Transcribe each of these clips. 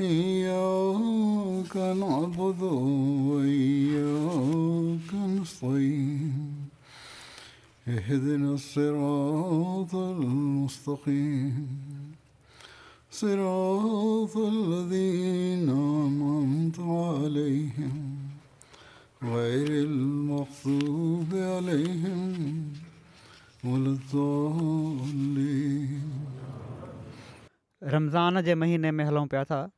إياك نعبد وإياك نستعين اهدنا الصراط المستقيم صراط الذين أنعمت عليهم غير المغضوب عليهم ولا الضالين رمضان جي महीने में हलूं पिया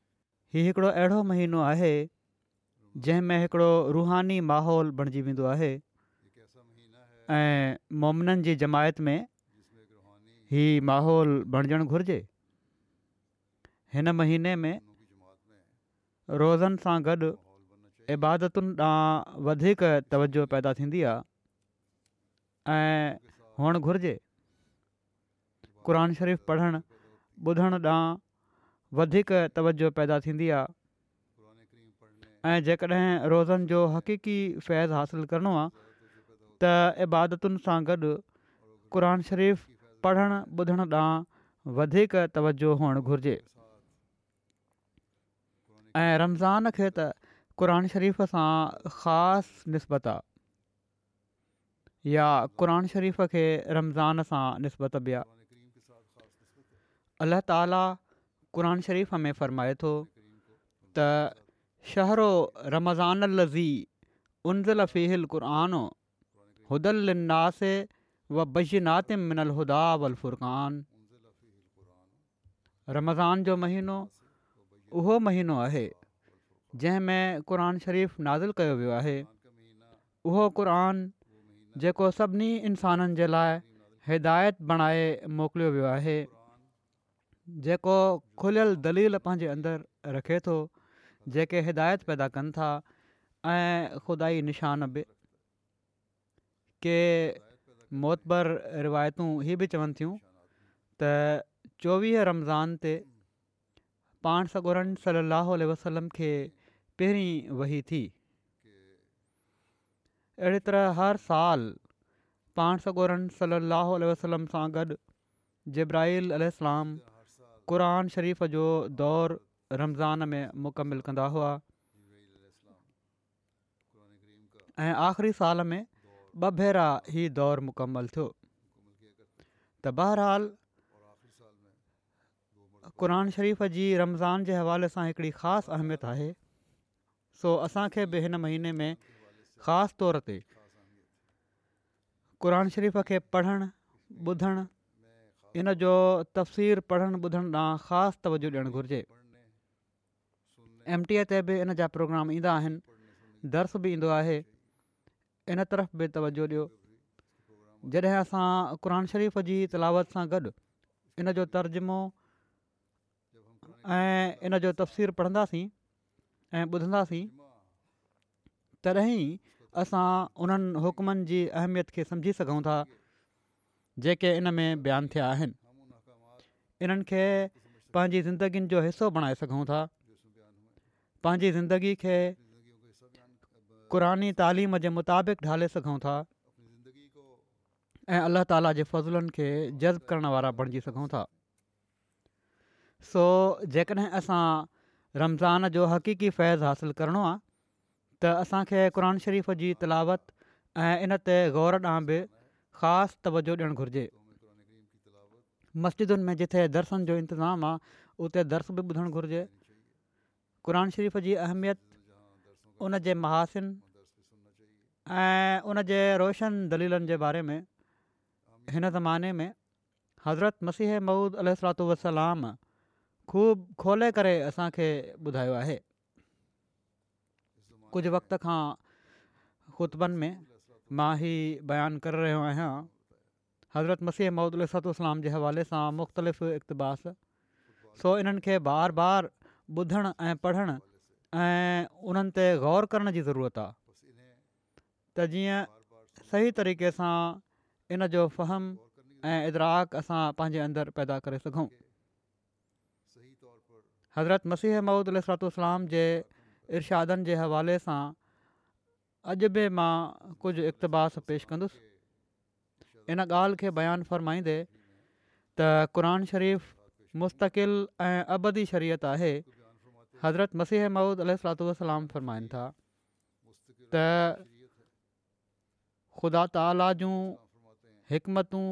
ही हिकिड़ो अहिड़ो महीनो आहे जंहिंमें हिकिड़ो रूहानी माहौल बणिजी वेंदो आहे ऐं मोमिननि जी जमायत में हीउ माहौल बणजणु घुरिजे हिन महीने में रोज़नि सां गॾु इबादतुनि ॾांहुं वधीक तवजो पैदा थींदी आहे ऐं हुअणु घुरिजे क़रान शरीफ़ु पढ़णु ॿुधण ॾांहुं वधीक तवजो पैदा थींदी आहे ऐं जेकॾहिं रोज़नि जो हक़ीक़ी फैज़ हासिलु करिणो आहे त इबादतुनि सां गॾु क़रान शरीफ़ु पढ़णु ॿुधण ॾांहुं वधीक तवजो हुअणु घुरिजे ऐं रमज़ान खे त क़रान शरीफ़ सां ख़ासि निस्बत आहे या क़रान शरीफ़ खे रमज़ान सां निस्बत बि आहे अलाह ताला क़ुर शरीफ़ में फ़रमाए थो त शहरो रमज़ान लज़ी उन ज़लफ़ फ़ीहिल क़ुरानो हुदल नासे वी नातिमिन अलदाल फ़ुरक़ रमज़ान जो महीनो उहो महीनो आहे जंहिंमें क़ुर शरीफ़ु नाज़िल कयो वियो आहे उहो क़ुर जेको सभिनी इंसाननि जे लाइ हिदायत बणाए मोकिलियो वियो आहे जेको खुलियल दलील पंहिंजे अंदरि रखे थो जेके हिदायत पैदा कनि था ऐं ख़ुदा निशान बि के मोतबर रिवायतूं इहे बि चवनि थियूं त चोवीह रमज़ान ते पाण सॻोरनि सलाहु वसलम खे पहिरीं वही थी अहिड़ी तरह हर साल पाण सॻोरनि सलाहु वसलम सां गॾु जब्राहिलाम क़ान शरीफ़ जो दौरु रमज़ान में मुकमल कंदा हुआ ऐं आख़िरी साल में ॿ भेरा ई दौरु मुकमलु थियो त बहरहालु क़रान शरीफ़ जी रमज़ान जे हवाले सां हिकिड़ी ख़ासि अहमियत आहे सो असांखे बि हिन महीने में ख़ासि तौर ते क़रान शरीफ़ खे पढ़णु ॿुधणु इनजो तफ़सीरु पढ़णु ॿुधण ॾांहुं ख़ासि तवजो ॾियणु घुरिजे एम टी ए ते बि इन जा प्रोग्राम ईंदा आहिनि दर्श बि ईंदो आहे इन तरफ़ बि तवजो ॾियो जॾहिं असां क़रान शरीफ़ जी तलावत सां गॾु इन जो तर्जुमो ऐं इन जो तफ़सीरु पढ़ंदासीं ऐं ॿुधंदासीं तॾहिं असां उन्हनि हुकमनि जी अहमियत खे सम्झी सघूं था जेके इन में बयानु थिया आहिनि इन्हनि खे पंहिंजी ज़िंदगीनि जो हिसो बणाए सघूं था पंहिंजी ज़िंदगी खे क़ुरानी तालीम जे मुताबिक़ ढाले सघूं था ऐं अलाह ताला जे फज़लनि खे जज़्बु करण वारा बणिजी सघूं था सो जेकॾहिं असां रमज़ान जो हक़ीक़ी फैज़ हासिलु करिणो आहे त असांखे क़रान शरीफ़ जी तिलावत ऐं इन ते ग़ौर ॾांहुं बि ख़ासि तवजो ॾियणु घुरिजे मस्जिदुनि में जिते दर्शन जो इंतिज़ामु आहे उते दर्श बि ॿुधणु घुरिजे क़ुर शरीफ़ जी अहमियत उनजे महासिन ऐं उनजे रोशन दलीलनि जे बारे में हिन ज़माने में हज़रत मसीह महूद अल वसलाम ख़ूब खोले करे असांखे ॿुधायो आहे कुझु वक़्त खांतनि में मां ई बयानु करे रहियो आहियां हज़रत मसीह मौदूदु सातू सलाम जे हवाले सां मुख़्तलिफ़ इक़्तबाश सो इन्हनि खे बार बार ॿुधणु ऐं पढ़णु ऐं ते ग़ौर करण जी ज़रूरत आहे त सही तरीक़े सां इन जो फ़हम ऐं इदराक असां पंहिंजे अंदरु पैदा करे सघूं हज़रत मसीह मौदूदु सलातलाम जे इर्शादनि जे हवाले सां अॼु बि मां कुझु इक़्तिबास पेश कंदुसि इन ॻाल्हि खे बयानु फ़रमाईंदे त क़रान शरीफ़ु मुस्तक़िल ऐं अबदी शरीयत आहे हज़रत मसीह महूद अल वलाम फ़रमाइनि था त ख़ुदा त आला जूं हिकमतूं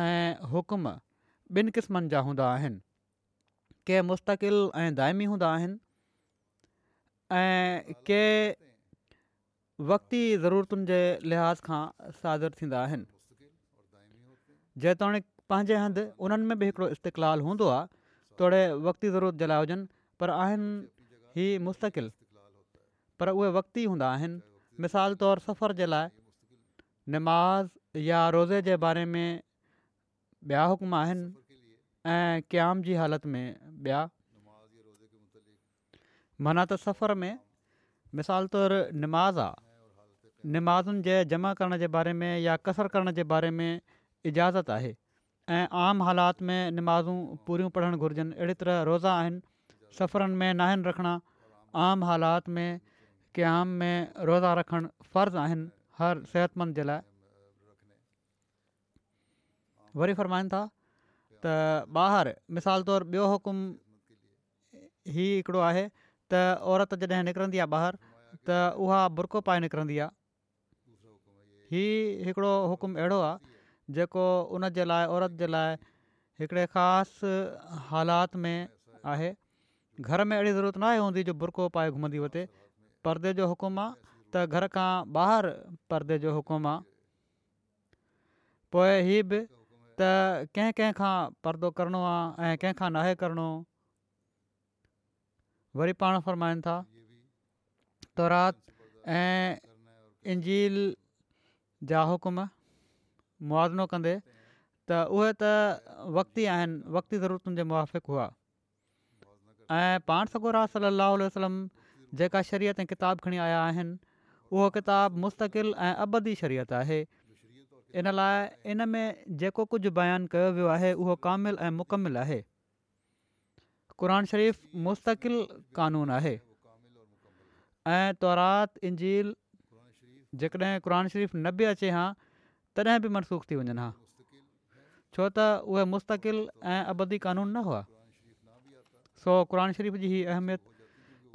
ऐं हुकम ॿिनि क़िस्मनि जा हूंदा आहिनि के मुस्तक़िल ऐं दाइमी हूंदा आहिनि ऐं वक़्ती ज़रूरतुनि जे लिहाज़ खां साज़रु थींदा आहिनि जेतोणीक पंहिंजे हंधि उन्हनि में बि हिकिड़ो इस्तक़लाल हूंदो आहे तोड़े वक़्ती ज़रूरत जलाया हुजनि पर आहिनि ही मुस्तक़िल पर उहे वक़्ती हूंदा आहिनि मिसाल तौरु सफ़र जे लाइ नमाज़ या रोज़े जे बारे में ॿिया हुकम आहिनि ऐं क़्याम जी हालति में ॿिया माना त सफ़र में मिसाल तौरु निमाज़ आहे निमाज़ुनि जे जमा करण जे बारे में या कसरु करण जे बारे में इजाज़त आहे ऐं आम हालात में निमाज़ूं पूरियूं पढ़णु घुरिजनि अहिड़ी तरह रोज़ा आहिनि सफ़रनि में नाहिनि रखणा आम हालात में कंहिं आम में रोज़ा रखणु फ़र्ज़ु आहिनि हर सिहतमंद जे लाइ वरी फ़रमाईनि था त ॿाहिरि मिसाल तौरु ॿियो हुकुम ई हिकिड़ो आहे त औरत जॾहिं निकिरंदी आहे ॿाहिरि त उहा बुरको पाए निकिरंदी आहे हीउ हिकिड़ो हुकुम अहिड़ो आहे जेको उन जे लाइ औरत जे लाइ हिकिड़े ख़ासि हालात में आहे घर में अहिड़ी ज़रूरत न आहे हूंदी जो बुरको पाए घुमंदी हुते परदे जो हुकुम आहे त घर खां ॿाहिरि परदे जो हुकुम आहे पोइ हीअ बि त कंहिं कंहिं परदो करिणो आहे ऐं कंहिंखां करिणो वरी पाण फ़रमाइनि था ऐं इंजील जा हुकुम मुआज़िनो कंदे त उहे त वक़्ती आहिनि वक़्ती ज़रूरतनि जे मुआफ़िक़ हुआ ऐं पाण सगुरा सलाहु वसलम जेका शरीयत ऐं किताब खणी आया आहिनि उहो किताबु मुस्तक़िल ऐं अबदी शरीयत आहे इन लाइ इन में जेको कुझु बयानु कयो वियो आहे उहो कामिल ऐं मुकमिल आहे क़ुर शरीफ़ मुस्तक़िल क़ानून आहे ऐं तौरात इंजील जेकॾहिं क़ुर शरीफ़ न बि अचे हा तॾहिं बि मनसूख़ थी वञनि हा छो त उहे मुस्तक़िल ऐं अबदी क़ानून न हुआ सो क़रानु शरीफ़ जी अहमियत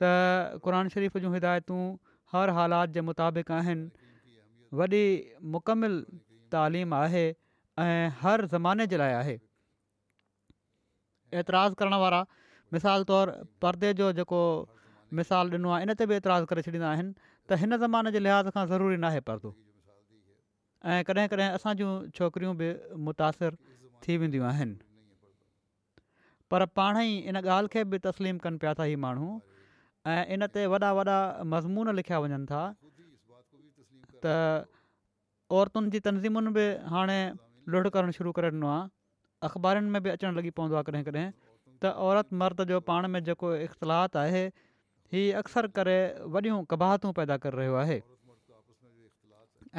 त क़रान शरीफ़ जूं हिदायतूं हर हालात जे मुताबिक़ आहिनि वॾी मुकमिल तालीम आहे ऐं हर ज़माने जे लाइ आहे एतिराज़ु करणु वारा मिसाल तौरु परदे जो जेको मिसाल ॾिनो आहे इन ते बि एतिराज़ु करे छॾींदा आहिनि त हिन ज़माने जे लिहाज़ खां ज़रूरी नाहे परतो ऐं कॾहिं कॾहिं असां जूं छोकिरियूं बि मुतासिरु थी वेंदियूं आहिनि पर पाण ई इन ॻाल्हि खे बि तस्लीम कनि पिया था ही माण्हू ऐं इन ते वॾा वॾा मज़मून लिखिया वञनि था त औरतुनि जी तनज़ीमुनि बि हाणे लुढ करणु शुरू करे ॾिनो आहे अख़बारुनि में बि अचणु लॻी पवंदो आहे कॾहिं कॾहिं त औरत मर्द जो पाण में जेको इख़्तिलाफ़ आहे हीउ अक्सर करे वॾियूं कबाहतूं पैदा करे रहियो आहे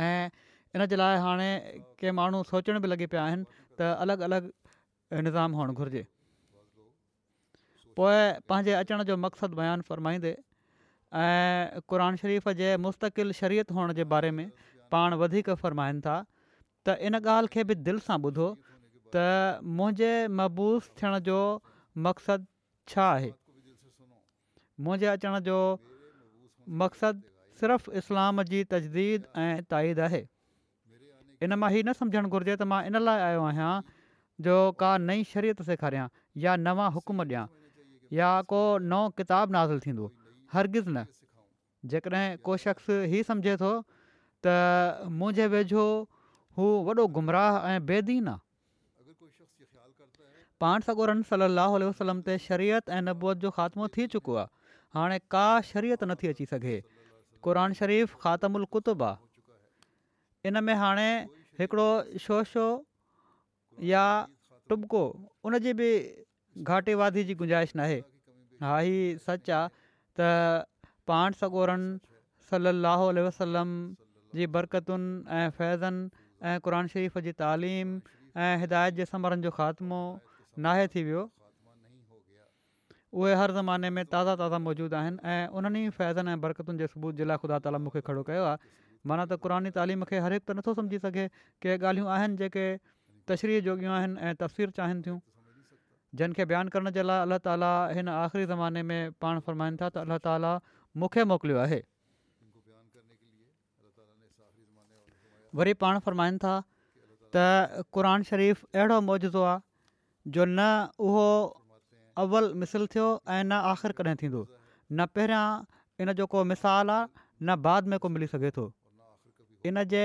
ऐं इन जे लाइ हाणे के माण्हू सोचण बि लॻे पिया आहिनि त अलॻि अलॻि निज़ाम हुअणु घुरिजे पोइ पंहिंजे अचण जो मक़सदु बयानु फ़र्माईंदे ऐं शरीफ़ जे मुस्तक़िल शरीयत हुअण जे बारे में पाण वधीक फ़रमाइनि था त इन ॻाल्हि खे बि दिलि सां ॿुधो त मुंहिंजे मबूस थियण जो मक़सदु छा आहे मुंहिंजे अचण जो मक़सदु सिर्फ़ु इस्लाम जी तजदीद ऐं ताईद आहे इन मां ई न सम्झणु घुरिजे त मां इन लाइ आयो आहियां जो का नई शरीयत सेखारिया या नवा हुकुम ॾियां या को नओ किताबु नासिलु थींदो हरगिज़ु न जेकॾहिं को शख़्स ई सम्झे थो त मुंहिंजे वेझो हू वॾो गुमराह ऐं बेदीन आहे पाण सॻोरनि सली अलाह ते शरीयत ऐं नबूअत जो ख़ात्मो थी चुको आहे हाणे का शरीयत नथी अची सघे क़रान शरीफ़ ख़ात्मु उल क़ुतुबु इन में हाणे हिकिड़ो शोशो या टुबको उन जी बि घाटे वादी जी गुंजाइश नाहे हा ही सच आहे त पांठ सगोरनि सलाहु वसलम जी बरक़तुनि ऐं फ़ैज़नि ऐं क़रान शरीफ़ जी तालीम ऐं हिदायत जे समरनि जो ख़ात्मो नाहे थी वियो उहे हर ज़माने में ताज़ा ताज़ा मौजूदु आहिनि ऐं उन्हनि ई फ़ाइज़नि ऐं बरक़तुनि जे सबूत जे लाइ ख़ुदा ताली मूंखे खड़ो कयो आहे माना त क़ुरानी तालीम खे हर हिकु त नथो सम्झी सघे के ॻाल्हियूं आहिनि जेके तशरीह जोगियूं आहिनि ऐं तफ़वीर चाहिनि थियूं जिन बयानु करण जे लाइ अलाह हिन आख़िरी ज़माने में पाण फ़रमाइनि था त अल्ला ताला मूंखे मोकिलियो आहे वरी पाण फ़रमाइनि था त शरीफ़ अहिड़ो मौजो आहे जो न उहो अव्वलु मिसल थियो ऐं न आख़िर कॾहिं थींदो न पहिरियां इन जो को मिसाल आहे न बाद में को मिली सघे थो इन जे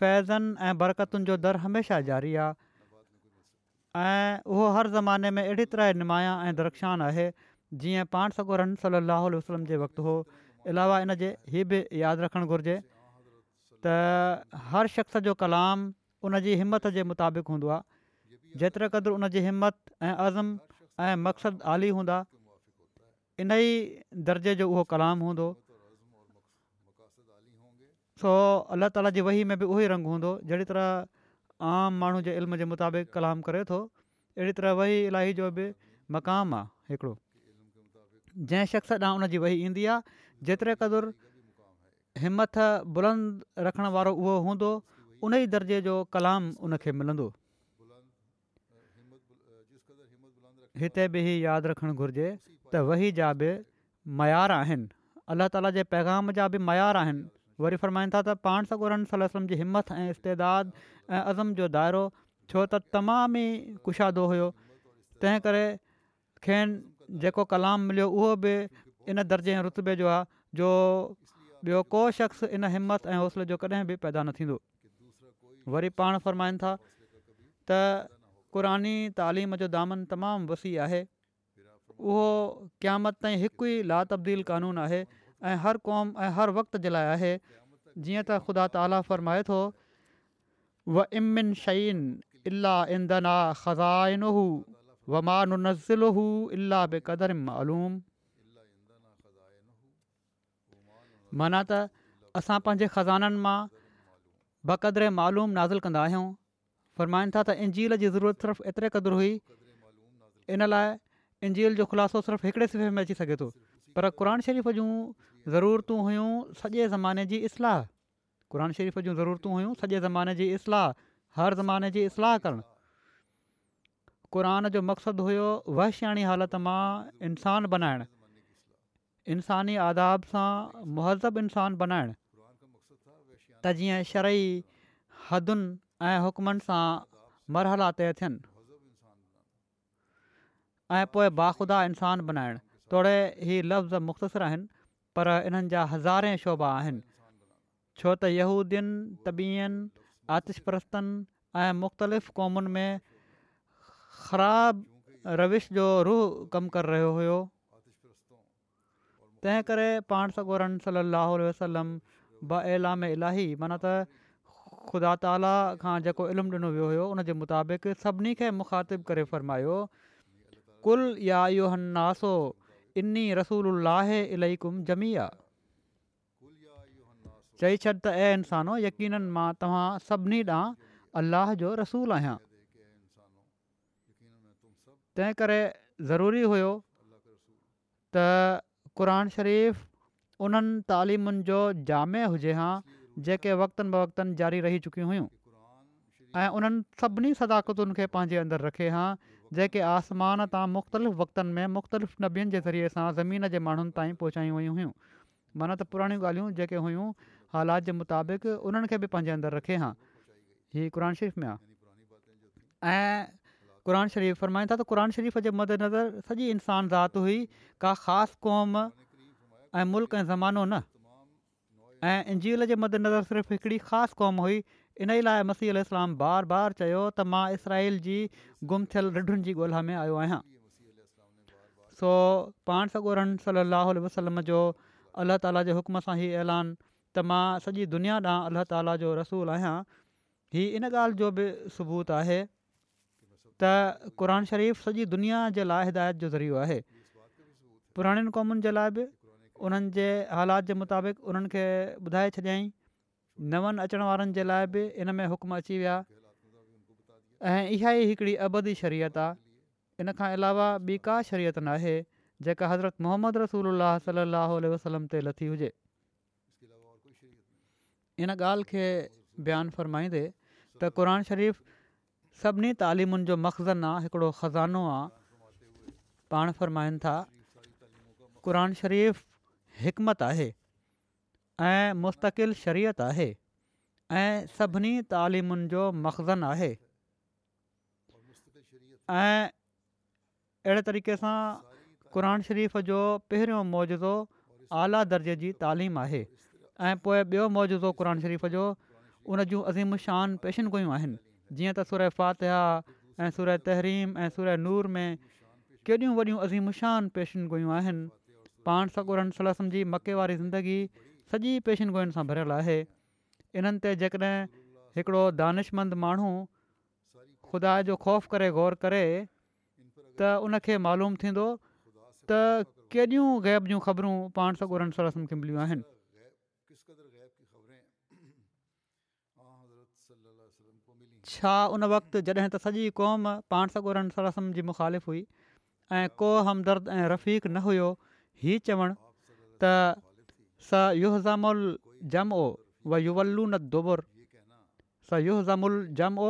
फ़ैज़नि ऐं बरकतुनि जो दर हमेशह जारी आहे ऐं उहो हर ज़माने में अहिड़ी तरह निमाया ऐं दरख़्शान आहे जीअं पाण सगोरन सली अलाह वसलम जे वक़्तु हो इलावा इनजे हीअ बि यादि रखणु घुरिजे त हर शख़्स जो कलाम उन जी हिमत जे मुताबिक़ हूंदो आहे जेतिरे क़दुरु उन जी हिमत ऐं अज़म ऐं मक़सदु आली हूंदा इन ई दर्जे जो उहो कलाम हूंदो सो अलाह ताला जी वही में बि उहो ई रंगु हूंदो जहिड़ी तरह आम माण्हू जे इल्म जे मुताबिक़ कलाम करे थो अहिड़ी तरह वही इलाही जो बि मक़ामु आहे हिकिड़ो जंहिं शख़्स ॾांहुं उनजी वही ईंदी आहे जेतिरे क़दुरु हिमथ बुलंद रखण वारो उहो हूंदो उन ई दर्जे जो कलाम उनखे मिलंदो हिते बि ई यादि रखणु घुरिजे त वही जा बि मयार आहिनि अलाह ताला जे पैगाम जा बि मयार आहिनि वरी फ़रमाइनि था त पाण सां सलम जी हिमत ऐं इस्तेदाद ऐं अज़म जो दाइरो छो त तमामु ई कुशादो हुयो तंहिं करे खेनि जेको कलाम मिलियो उहो बि इन दर्जे ऐं रुतबे जो आहे जो ॿियो को शख़्स इन हिमत ऐं हौसले जो कॾहिं बि पैदा न थींदो वरी पाण फ़रमाइनि था क़ुरानी तालीम जो दामन तमामु वसी आहे उहो क़यामत ताईं हिकु ई तब्दील क़ानून आहे ऐं हर क़ौम ऐं हर वक़्त जे लाइ आहे जीअं त ख़ुदा ताला फ़रमाए थो वाइम शइन इलाहन माना त असां पंहिंजे ख़ज़ाननि मां ब क़दर मालूम नाज़िल कंदा आहियूं फरमाइनि था त इंजील जी ज़रूरत सिर्फ़ु एतिरे क़दुरु हुई इन लाइ इंजील जो ख़ुलासो सिर्फ़ु हिकिड़े सिफ़े में अची सघे थो पर क़रानु शरीफ़ जूं ज़रूरतूं हुयूं सॼे ज़माने जी इस्लाह क़रानु शरीफ़ जूं ज़रूरतूं हुयूं सॼे ज़माने जी इस्लाह हर ज़माने जी इस्लाह करणु क़रान जो मक़सदु हुयो वहशियाणी हालति मां इंसानु बनाइणु इंसानी आदाब सां मुहज़बु इंसानु बनाइणु त जीअं शरई हदुनि ऐं हुकमनि सां मरहला तय थियनि ऐं बाख़ुदा इंसान बनाइणु तोड़े ही लफ़्ज़ मुख़्तसिर आहिनि पर इन्हनि जा हज़ारे शोभा आहिनि छो त यहूदियुनि तबियनि आतिश मुख़्तलिफ़ क़ौमुनि में ख़राबु रविश जो रूह कमु करे रहियो हुयो तंहिं करे पाण सगोरन सली अलाह वसलम बा इलाही माना त ख़ुदा ताला खां जेको इल्मु ॾिनो वियो हुयो उनजे मुताबिक़ सभिनी खे मुखातिबु करे फ़र्मायो चई छॾ त ऐ इंसानो यकीननि मां तव्हां सभिनी ॾांहुं अलाह जो आहियां तंहिं करे ज़रूरी हुयो त क़रान शरीफ़ उन्हनि तालिमुनि जो जाम हुजे हा जेके वक़्तनि ब वक़्तनि जारी रही चुकियूं हुयूं ऐं उन्हनि सभिनी सदाकतुनि खे पंहिंजे अंदरु रखे हा जेके आसमान तां मुख़्तलिफ़ वक़्तनि में मुख़्तलिफ़ नबियुनि जे ज़रिए सां ज़मीन जे माण्हुनि ताईं पहुचायूं वयूं हुयूं माना त पुराणियूं ॻाल्हियूं जेके हुयूं हालात जे मुताबिक़ उन्हनि खे बि पंहिंजे रखे हा हीउ क़ुर शरीफ़ में आहे ऐं क़रान शरीफ़ु फ़रमाईंदा त शरीफ़ जे मदनज़र सॼी इंसान ज़ाति हुई का ख़ासि क़ौम ऐं मुल्क़ ऐं ज़मानो न ऐं इंजील जे मदनज़र सिर्फ़ु हिकिड़ी ख़ासि क़ौम हुई इन ई लाइ मसीहलाम बार बार चयो त मां इसराइल जी गुम थियल रिढुनि जी ॻोल्हा में आयो आहियां सो पाण सगोरन सली लाहु वसलम जो अलाह ताला जे हुक्म सां ई ऐलान त मां सॼी दुनिया ॾांहुं अल्ला ताला जो रसूल आहियां ही इन ॻाल्हि जो बि सबूत आहे त क़ुर शरीफ़ु सॼी दुनिया जे लाइ हिदायत जो ज़रियो आहे पुराणियुनि क़ौमुनि जे लाइ बि उन्हनि जे हालात जे मुताबिक़ उन्हनि खे ॿुधाए छॾियाई नवनि अचण वारनि जे लाइ बि इन में हुकम अची विया ऐं इहा ई हिकिड़ी अबदी शरीयत आहे इन खां अलावा ॿी का शरीयत नाहे जेका हज़रत मोहम्मद रसूल अलाह वसलम ते लथी हुजे इन ॻाल्हि खे बयानु फ़रमाईंदे त क़रान शरीफ़ सभिनी तालिमुनि जो मक़्ज़न आहे हिकिड़ो ख़ज़ानो आहे पाण फ़रमाइनि था क़ुर शरीफ़ु حکمت आहे ऐं مستقل शरीयत आहे ऐं सभिनी तालीमुनि جو مخزن आहे ऐं अहिड़े तरीक़े सां क़रान शरीफ़ जो पहिरियों मौज़ू आला दर्जे जी तालीम आहे ऐं पोइ ॿियो मौज़ूज़ो क़ानु शरीफ़ جو उन जूं अज़ीमशानु पेशिनि गियूं आहिनि जीअं त सुर फ़ातिह ऐं सूर तहरीम ऐं सूर नूर पाण सगुरनि सलसम जी मके वारी ज़िंदगी सॼी पेशन गोयुनि सां भरियलु आहे इन्हनि ते जेकॾहिं हिकिड़ो दानिशमंद माण्हू ख़ुदा जो ख़ौफ़ करे ग़ौर करे त उनखे मालूम थींदो त केॾियूं गैब जूं ख़बरूं पाण सगुर खे छा उन वक़्तु जॾहिं त सॼी क़ौम पाण सलसम जी मुख़ालिफ़ हुई ऐं को हमदर्द ऐं रफ़ीक़ न हुयो हीअ चवण त सूह ज़ामुल ॼम ओ वुवलु न दोबुर स यूह ज़ुल झम ओ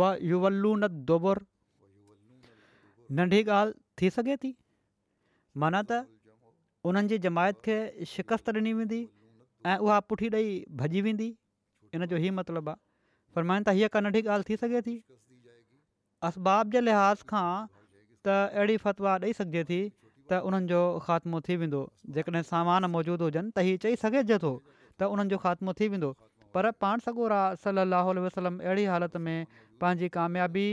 वुवल्लु न दोबुर नंढी ॻाल्हि थी सघे थी माना त उन्हनि जी जमायत खे शिकस्तु ॾिनी वेंदी ऐं उहा पुठी ॾेई भॼी वेंदी इन जो ई मतिलबु आहे फर्माईंदा हीअ का नंढी ॻाल्हि थी सघे थी असबाब जे लिहाज़ खां त अहिड़ी फ़तवा ॾेई सघिजे थी त उन्हनि जो ख़ात्मो थी वेंदो जेकॾहिं सामान मौजूदु हुजनि त हीअ चई सघे जे थो त उन्हनि जो ख़ात्मो थी वेंदो पर पाण सगोरा आहे सलाहु वसलम अहिड़ी हालति में पंहिंजी कामयाबी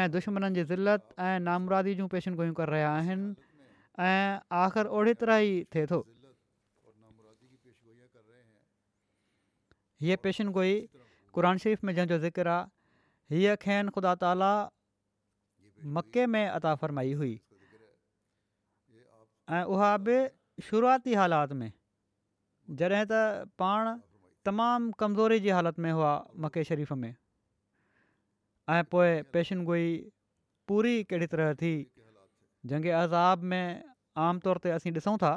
ऐं दुश्मननि जी ज़िलत ऐं नामुरादी जूं पेशन गोयूं करे रहिया आहिनि आख़िर ओड़ी तरह ई थिए थो हीअ पेशन गोई क़र शरीफ़ में जंहिंजो ज़िक्र हीअ खेन ख़ुदा ताला मके में अता फरमाई हुई ऐं उहा बि शुरूआती हालात में जॾहिं त पाण तमामु कमज़ोरी जी हालति में हुआ मके शरीफ़ में ऐं पोइ पेशनगोई पूरी कहिड़ी तरह थी जंगे अज़ाब में आमतौर ते असीं ॾिसूं था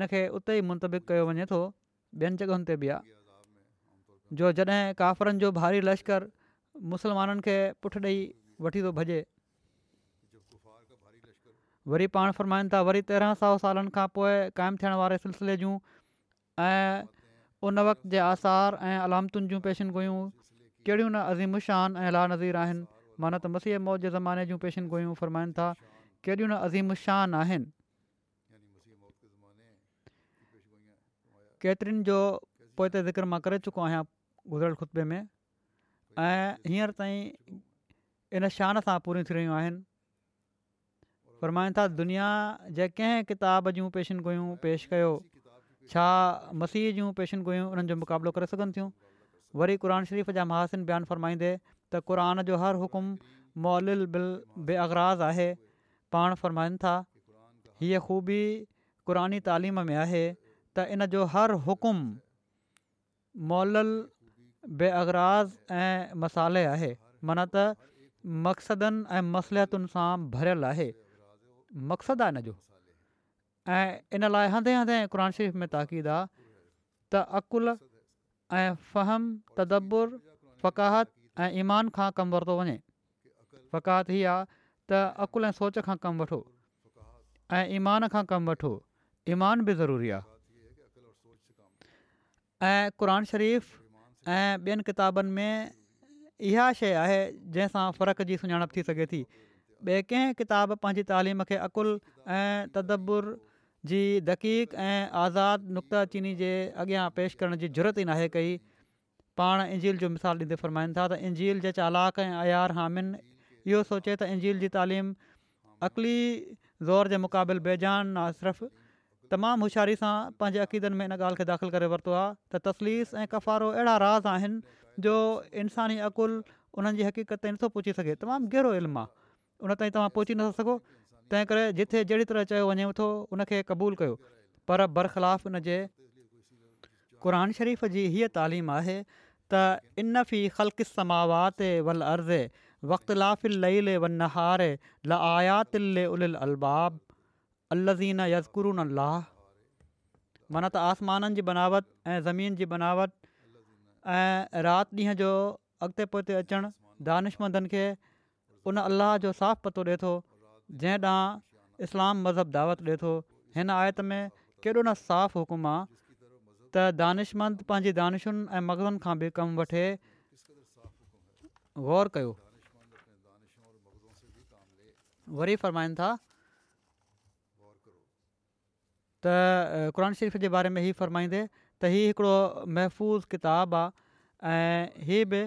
इनखे उते ई मुंतबिक़ कयो वञे थो ॿियनि जॻहियुनि ते बि आहे जो जॾहिं काफ़रनि जो भारी लश्कर मुस्लमाननि खे पुठ ॾेई वठी थो भॼे वरी पाण फ़रमाइनि था वरी तेरहं सौ सालनि खां पोइ क़ाइमु थियण वारे सिलसिले जूं ऐं उन वक़्त जे आसार ऐं अलामतुनि जूं पेशन गोयूं कहिड़ियूं न शान ऐं ला नज़ीर आहिनि माना त मसीह मौत जे ज़माने जूं पेशन ॻोयूं फ़रमाइनि था कहिड़ियूं न अज़ीमशान आहिनि केतिरनि जो पोइ त ज़िक्र मां करे चुको आहियां गुज़रियल खुतबे में ऐं हींअर ताईं इन शान सां पूरी थी रहियूं फ़रमाइनि था दुनिया जे कंहिं किताब जूं पेशन गुयूं पेश कयो छा मसीह जूं पेशन गुयूं उन्हनि जो मुक़ाबिलो करे सघनि थियूं वरी क़ुर शरीफ़ जा महासिन बयानु फ़रमाईंदे त क़रान जो हर हुकुम मौल बिल बेआराज़ आहे पाण फ़रमाइनि था हीअ ख़ूबी क़ुरानी तालीम में आहे त इन जो हर हुकुम मौल बेआराज़ ऐं मसाले आहे माना त मक़सदनि ऐं मसलहतुनि सां भरियलु आहे मक़सदु आहे इनजो ऐं इन लाइ हंदे हंदे क़रान शरीफ़ में ताक़ीद आहे त अक़ुल ऐं फ़हम तदबुर फ़क़त ऐं ईमान खां कमु वरितो वञे फ़क़हत हीअ आहे त अक़ुल ऐं सोच खां कमु वठो ऐं ईमान खां कमु वठो ईमान बि ज़रूरी आहे ऐं क़रान शरीफ़ ऐं ॿियनि किताबनि में इहा शइ आहे जंहिंसां फ़र्क़ जी सुञाणप थी सघे थी ॿिए कंहिं किताब पंहिंजी तालीम खे अक़ुल ऐं तदबुर जी दक़ीक़ ऐं आज़ादु नुक़्ताचीनी जे अॻियां पेश करण जी ज़रूरत ई नाहे कई पाण इंजील जो मिसाल ॾींदे फ़र्माइनि था त इंजील जे चालाक ऐं आयार हामिन इहो सोचे त इंजील जी तालीम अक़ली ज़ोर जे मुक़ाबिल बेजान न सिरफ़ तमामु होशियारी सां पंहिंजे अक़ीदनि में इन ॻाल्हि खे दाख़िल करे वरितो आहे त तसलीस ऐं कफ़ारो अहिड़ा राज़ आहिनि जो इंसानी अक़ुलु उन्हनि जी हक़ीक़त ते नथो पहुची सघे तमामु गहिरो इल्मु आहे उन ताईं तव्हां पहुची नथा सघो तंहिं करे जिथे जहिड़ी तरह चयो वञे थो उन खे क़बूलु कयो पर बरख़लाफ़ उनजे क़ुर शरीफ़ जी हीअ तालीम आहे त इनफ़ी ख़लक़िसमावात वल अर्ज़े वक़्त लाफ़िल वलहारे ल आयातिल अल अल अल अल अल अल अल अल अल अल्बाब अलज़ीन यकुर अल्लाह माना त आसमाननि जी बनावट ऐं ज़मीन जी बनावट ऐं राति ॾींहं जो अॻिते अचणु खे उन अलाह जो साफ़ु पतो ॾिए थो जंहिं ॾांहुं इस्लाम मज़हब दावत ॾिए थो हिन आयत में केॾो न साफ़ु हुकुम आहे त दानिश मंद पंहिंजी दानिशुनि ऐं मगरनि खां बि कमु वठे ग़ौर कयो वरी फ़रमाईनि था त क़रान शरीफ़ जे बारे में हीअ फ़रमाईंदे त हीउ हिकिड़ो महफ़ूज़ किताबु आहे ऐं हीअ बि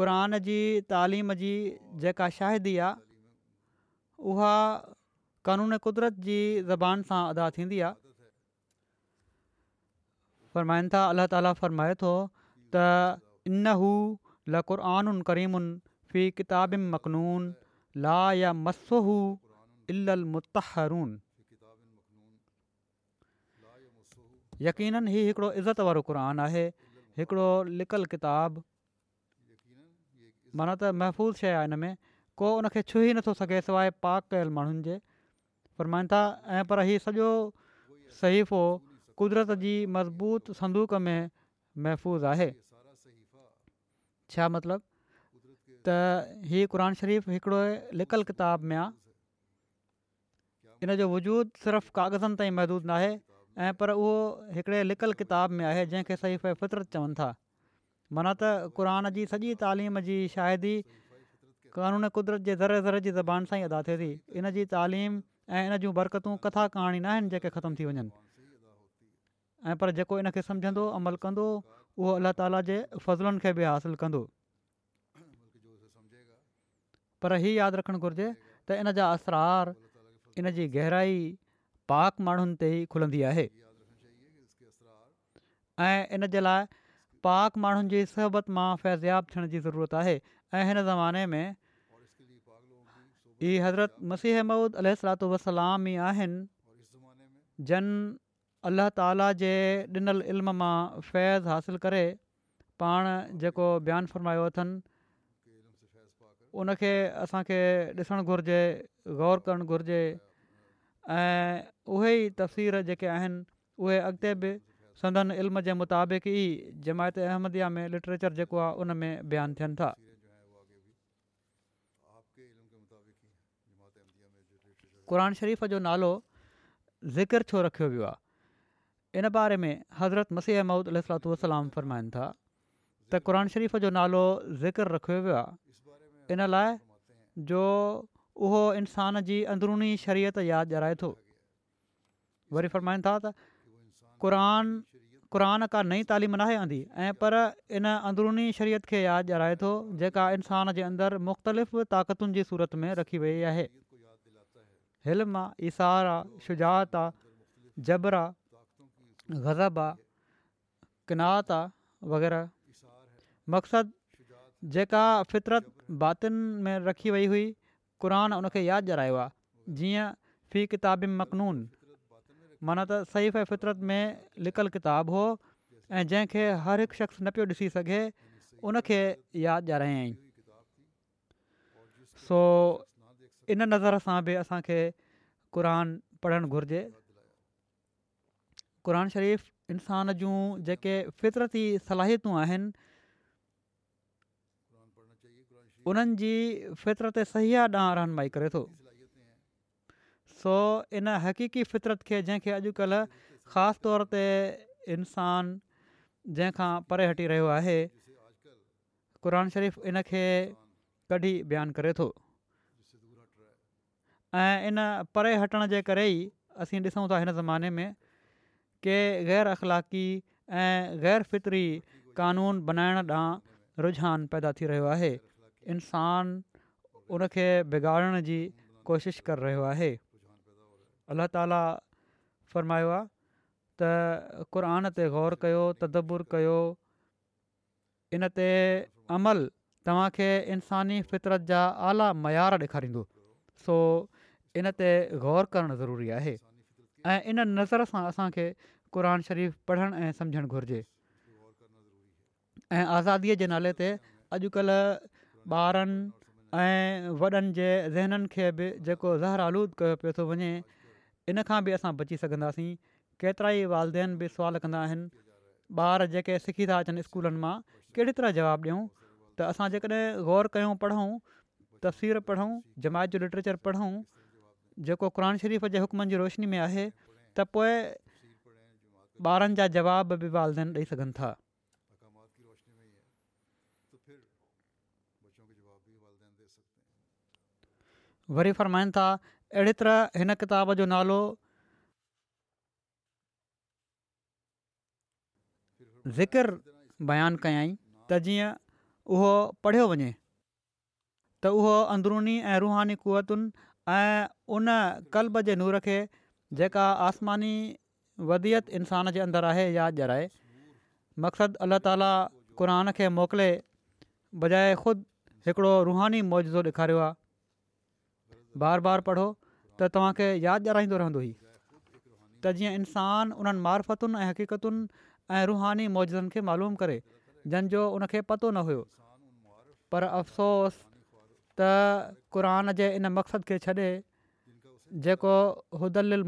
क़ुर जी तालीम जी जेका शाहिदी आहे उहा कानून कुदरत जी ज़बान सां अदा थींदी आहे फ़रमाइनि था अल्ला ताला फ़रमाए थो त इन हू ल क़ुरआन करीमुनि फी किताब मखनून ला या मसल मुत यकीन ही हिकिड़ो इज़त वारो क़रान आहे हिकिड़ो लिकल किताबु माना त महफ़ूज़ शइ आहे हिन में को उनखे छु ई नथो सघे सवाइ पाक कयल माण्हुनि जे फ़रमाईनि था ऐं पर हीउ सॼो सहीफ़ो क़ुदिरत जी मज़बूत संदूक में महफ़ूज़ आहे छा मतिलबु त हीअ क़ुर शरीफ़ु हिकिड़े लिकल किताब में आहे हिन जो वजूदु सिर्फ़ु कागज़नि ताईं महदूदु न ऐं पर उहो हिकिड़े लिकल किताब में आहे जंहिंखे सईफ़ फितरत चवनि था माना त क़रान जी सॼी तालीम जी शाइरी क़ानून कुदरत जे ज़र ज़र जी ज़बान सां ई अदा थिए थी इन जी तालीम ऐं इन जूं बरकतूं कथा कहाणी न आहिनि जेके ख़तमु थी वञनि ऐं पर जेको इनखे समुझंदो अमल कंदो उहो अलाह ताला जे फज़लुनि खे बि हासिलु कंदो पर ई यादि रखणु घुरिजे त इन जा असरार इन जी गहराई पाक माण्हुनि ते ई खुलंदी आहे ऐं इन जे लाइ पाक माण्हुनि जी सहबत मां फ़ैज़ियाबु थियण जी ज़रूरत आहे ऐं ज़माने में हीअ हज़रत मसीह अहमूद अलातलामी आहिनि जन अला ताला जे ॾिनल इल्म मां फैज़ हासिलु करे पाण जेको बयानु फरमायो अथनि उनखे असांखे ॾिसणु घुरिजे ग़ौर करणु घुरिजे ऐं उहे ई तफ़सीर जेके आहिनि उहे अॻिते बि संदन इल्म जे मुताबिक़ ई जमायत अहमद में लिटरेचर जेको आहे उन में बयानु थियनि था क़रान शरीफ़ जो नालो ज़िकिर छो रखियो वियो आहे इन बारे में हज़रत मसीह अहमद अलू वलाम फ़रमाइनि था त क़रान शरीफ़ जो नालो ज़िकिर रखियो वियो आहे इन लाइ जो उहो इंसान जी अंदरूनी शरीयत यादि ॼराए थो वरी फ़र्माइनि था त क़ुरान क़ुरान का नई तालीम नाहे आंदी ऐं पर इन अंदरूनी शरीयत खे यादि ॼाराए थो जेका इंसान जे अंदरु मुख़्तलिफ़ ताक़तुनि जी सूरत में रखी वई आहे इल्मु आहे इसार आहे शुजा आहे जबर आहे गज़ब आहे किनात आहे वग़ैरह मक़सदु जेका फितरत भातुनि में रखी वई हुई क़ुरान उनखे यादि ॼारायो आहे जीअं फी किताबिम मखनून माना त सईफ़ फितरत में लिकल किताबु हो ऐं जंहिंखे हर हिकु शख़्स न पियो ॾिसी सघे उनखे यादि ॾियारियां सो इन नज़र सां बि असांखे क़रान पढ़णु घुरिजे क़रान शरीफ़ इंसान जूं जेके फितरती सलाहियतूं आहिनि उन्हनि जी फितरत सही ॾांहुं रहनुमाई करे थो सो इन हक़ीक़ी फितरत खे जंहिंखे अॼुकल्ह ख़ासि तौर ते इंसान जंहिंखां परे हटी रहियो आहे क़ुर इन खे कढी बयानु करे थो इन परे हटण जे करे ई असीं ॾिसूं था हिन ज़माने में के ग़ैर अख़लाक़ी ऐं ग़ैरफितरी कानून बनाइण ॾांहुं रुझान पैदा थी रहियो आहे इंसान उनखे बिगाड़ण जी कोशिशि करे रहियो आहे अलाह ताला फ़रमायो आहे त क़रान ते ग़ौरु कयो तदबुर कयो इन ते अमल तव्हांखे इंसानी फितरत जा आला मयार ॾेखारींदो सो इन ते ग़ौर करणु ज़रूरी आहे ऐं इन नज़र सां असांखे क़रान शरीफ़ पढ़णु ऐं सम्झणु घुरिजे ऐं आज़ादीअ जे नाले ते अॼुकल्ह ॿारनि ऐं वॾनि जे ज़हननि खे बि जेको ज़हरु आलूदु कयो पियो थो वञे इन खां बि असां बची सघंदासीं केतिरा ई वालदेन बि सुवाल कंदा आहिनि ॿार जेके सिखी था अचनि स्कूलनि मां कहिड़ी तरह जवाबु ॾियूं त असां जेकॾहिं ग़ौर कयूं पढ़ूं तस्वीरु पढ़ूं जमायत जो लिटरेचर पढ़ूं जेको क़रान शरीफ़ जे हुकमनि जी रोशनी में आहे त पोइ ॿारनि जा जवाब बि वालदेन ॾेई सघनि था वरी फ़रमाइनि था अहिड़ी तरह हिन किताब जो नालो ज़िकिर बयानु कयाई त जीअं उहो पढ़ियो वञे त उहो अंदरुनी ऐं रूहानी कुवतुनि उन कल्ब जे नूर खे जेका आसमानी वदित इंसान जे अंदरि आहे यादि जराए मक़सदु अल्ला ताला क़ुर खे मोकिले बजाए ख़ुदि हिकिड़ो रूहानी मौजो ॾेखारियो आहे बार बार पढ़ो त तव्हांखे यादि ॾियाराईंदो रहंदो ई त जीअं इंसानु उन्हनि मारफतुनि ऐं हक़ीक़तुनि ऐं रुहानी मौजुनि खे मालूम करे जंहिंजो उनखे पतो न हुयो पर अफ़सोस त क़ुर जे इन मक़सद खे छॾे जेको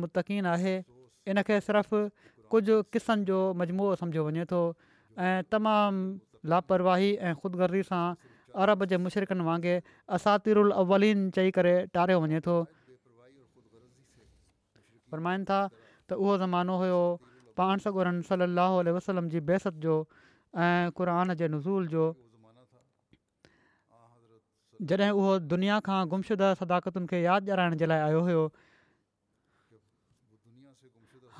मुतक़ीन आहे इनखे सिर्फ़ु कुझु क़िसनि जो मजमू सम्झो वञे थो ऐं तमामु लापरवाही ऐं ख़ुदिगर् सां अरब जे मुशरिकनि वांगुरु असातिर्वली चई करे टारियो वञे थो फरमाइनि था त उहो ज़मानो हुयो पाण सॻुरनि सलाहु वसलम जी बेसत जो ऐं क़रान जे नज़ूल जो जॾहिं उहो दुनिया खां गुमशुदा सदाकतुनि खे यादि ॾियाराइण जे लाइ आयो हुयो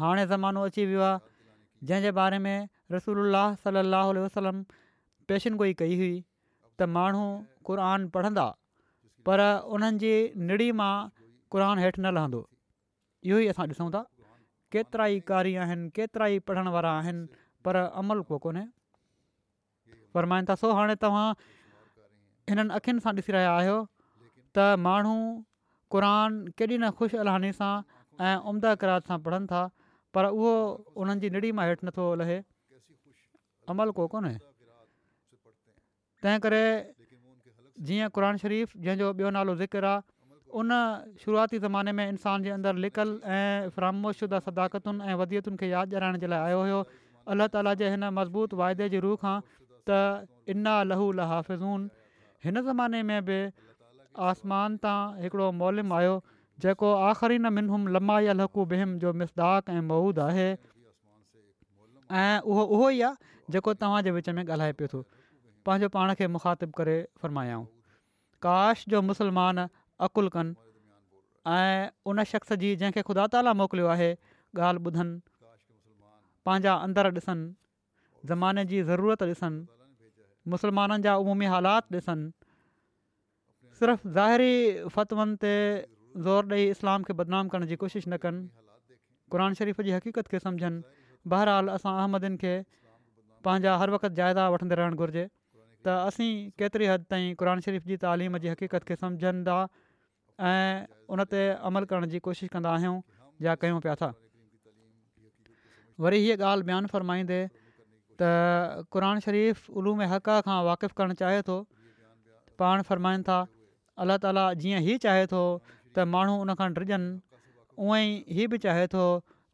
हाणे ज़मानो अची वियो आहे जंहिंजे बारे में रसूल सलाहु वसलम पेशनगोई कई हुई त माण्हू क़रान पढ़ंदा पर उन्हनि जी निड़ी मां क़रान हेठि न लहंदो इहो ई असां ॾिसूं था केतिरा ई कारी आहिनि केतिरा ई पढ़ण वारा आहिनि पर अमल कोन्हे फ़रमाईंदा सो हाणे तव्हां हिननि अखियुनि सां ॾिसी रहिया आहियो त माण्हू केॾी न ख़ुशि अलहानी सां ऐं किराद सां पढ़नि था पर उहो उन्हनि जी निड़ी मां हेठि नथो लहे अमल कोन्हे तंहिं करे जीअं क़ुर शरीफ़ जंहिंजो ॿियो नालो ज़िक्र आहे उन शुरूआती ज़माने में इंसान जे अंदरु लिकल ऐं फ्रामोशुदा सदाकतुनि ऐं वदीअ खे यादि ॼाणाइण जे लाइ आयो हुयो अल्लाह ताला जे हिन मज़बूत वाइदे जे रूह खां त इना लहू ल हाफ़िज़ून हिन ज़माने में बि आसमान तां हिकिड़ो मोलम आयो जेको आख़िरी न मिन हूम लमा अलक़ु बिम जो मिसदाक ऐं महूद आहे ऐं उहो उहो ई आहे जेको तव्हांजे विच में ॻाल्हाए पियो थो पंहिंजो पाण खे मुखातिबु करे फ़रमऊं काश जो मुसलमान अक़ुलु कनि ऐं उन शख़्स जी जंहिंखे ख़ुदा ताला मोकिलियो आहे ॻाल्हि ॿुधनि पंहिंजा अंदरि ॾिसनि ज़माने जी ज़रूरत ॾिसनि मुसलमाननि जा अमूमी हालात ॾिसनि सिर्फ़ु ज़ाहिरी फ़तवनि ते ज़ोर ॾेई इस्लाम खे बदनाम करण जी कोशिशि न कनि क़ुर शरीफ़ जी हक़ीक़त खे सम्झनि बहरहालु असां अहमदनि खे पंहिंजा हर वक़्तु जाइदा वठंदे रहणु घुरिजे त असीं केतिरे हदि ताईं क़ुर शरीफ़ जी तालीम जी हक़ीक़त खे सम्झनि था ऐं उन ते अमल करण जी कोशिशि कंदा आहियूं या कयूं पिया था वरी हीअ ॻाल्हि ॿियानु फ़रमाईंदे त क़रान शरीफ़ु उलूम हक़ खां वाक़िफ़ु करणु चाहे थो पाण फ़रमाइनि था अल्ला ताली जीअं ई चाहे थो त माण्हू उनखां ड्रिॼनि उअं ई बि चाहे थो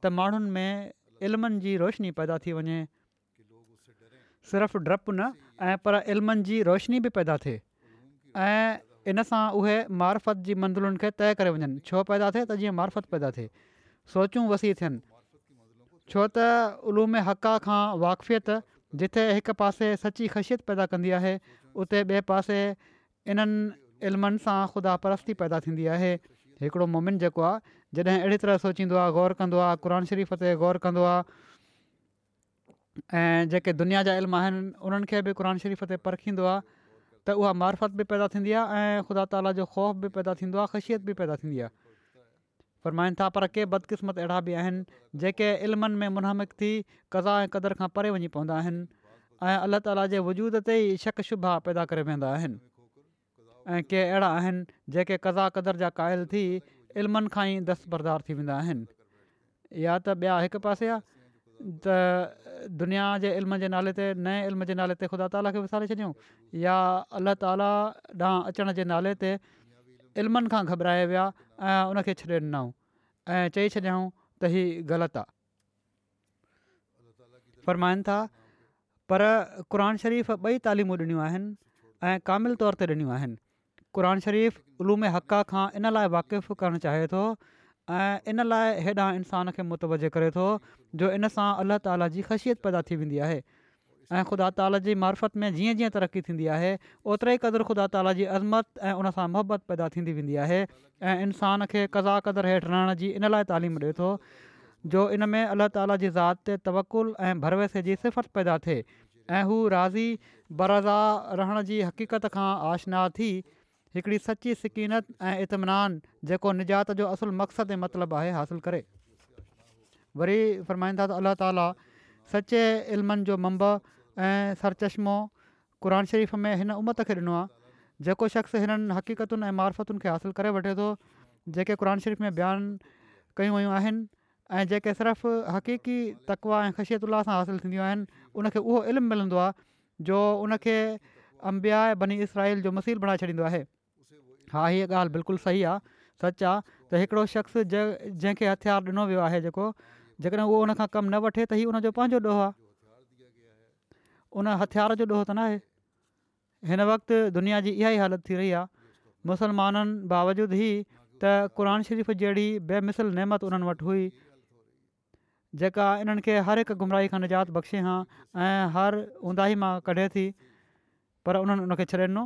त माण्हुनि में इल्मनि जी रोशनी पैदा थी वञे सिर्फ़ु डपु न ऐं पर इल्मनि जी रोशनी बि पैदा थिए ऐं इन सां उहे मारफत जी मंज़िलुनि खे तइ करे वञनि छो पैदा थिए त जीअं मारफत पैदा थिए सोचूं वसी थियनि छो त उलूमे हक़ा खां वाक़फ़ियत जिथे हिकु पासे सची ख़शियत पैदा कंदी आहे उते ॿिए पासे इन्हनि इल्मनि सां ख़ुदा परस्ती पैदा थींदी आहे हिकिड़ो मोमिन जेको आहे जॾहिं अहिड़ी तरह सोचींदो आहे गौर कंदो आहे क़ुर शरीफ़ ते गौर कंदो ऐं जेके दुनिया जा इल्म आहिनि उन्हनि खे बि क़ुन शरीफ़ ते परखींदो आहे त उहा मार्फत बि पैदा थींदी आहे ऐं ख़ुदा ताला जो ख़ौफ़ बि पैदा थींदो आहे ख़ुशियत बि पैदा थींदी आहे फ़रमाइनि था पर के बदकिस्मत अहिड़ा बि आहिनि जेके इल्मनि में मुनहमिक थी कज़ा ऐं क़दर खां परे वञी पवंदा आहिनि ऐं अलाह ताला जे वजूद ते ई शक शुभा पैदा करे वेंदा आहिनि ऐं के अहिड़ा आहिनि जेके कज़ा क़दर जा क़ाइल थी इल्मनि खां ई दस्तबरदार थी वेंदा आहिनि या त ॿिया हिकु पासे आहे त दुनिया जे इल्म जे नाले ते नए इल्म जे नाले ते ख़ुदा ताला खे विसारे छॾियऊं या अलाह ताला ॾांहुं अचण जे नाले ते इल्मनि खां घबराए विया ऐं उनखे छॾे ॾिनऊं ऐं चई छॾियऊं त ही ग़लति आहे फ़रमाइनि था पर क़रान शरीफ़ ॿई तालीमूं ॾिनियूं आहिनि ऐं तौर ते ॾिनियूं आहिनि क़ुर शरीफ़ उलूम हक़ा खां इन लाइ वाक़ुफ़ु करणु चाहे थो ऐं इन लाइ हेॾा इंसान खे मुतवज करे थो जो इन सां अलाह ताला जी ख़शियत पैदा थी वेंदी आहे ऐं ख़ुदा ताला जी मार्फत में जीअं जीअं तरक़ी थींदी आहे ओतिरे ई क़दुरु ख़ुदा ताला जी अज़मत ऐं उनसां मुहबत पैदा थींदी वेंदी आहे ऐं इंसान खे कज़ा क़दुरु हेठि रहण जी इन लाइ तइलीम ॾिए थो जो इन में अलाह ताला जी ज़ात ते तवकुलु ऐं भरवसे जी सिफ़त पैदा थिए ऐं राज़ी बरज़ा रहण जी हक़ीक़त खां आशना थी हिकिड़ी सची सिकीनत ऐं इतमिनान जेको निजात जो असुलु मक़सदु ऐं मतिलबु आहे हासिलु करे वरी फ़रमाईंदा त अलाह ताला सचे इल्मनि जो मंब ऐं सरचश्मो क़ुर शरीफ़ में हिन उमत खे ॾिनो आहे जेको शख़्स हिननि हक़ीक़तुनि ऐं मारफतुनि खे हासिलु करे वठे थो जेके क़ुर शरीफ़ में बयानु कयूं वयूं आहिनि ऐं जेके सिर्फ़ु हक़ीक़ी तकवा ऐं उल्ला सां हासिलु थींदियूं आहिनि उनखे उहो इल्मु मिलंदो आहे जो उनखे अंबिया बनी इसराइल जो मसील बणाए छॾींदो आहे हा हीअ ॻाल्हि बिल्कुलु सही आहे सच आहे त हिकिड़ो शख़्स ज जंहिंखे हथियारु ॾिनो वियो आहे जेको जेकॾहिं उहो उनखां कमु न वठे त ई उनजो पंहिंजो ॾोह आहे उन हथियार जो ॾोहो त न हिन वक़्तु दुनिया जी इहा ई हालति थी रही आहे मुसलमाननि बावजूदि ई त क़रान शरीफ़ु जहिड़ी बेमिसल नेमत उन्हनि वटि हुई जेका इन्हनि हर हिकु गुमराही खां निजात बख़्शे हा हर ऊंदाही मां कढे थी पर उन्हनि उनखे छॾे ॾिनो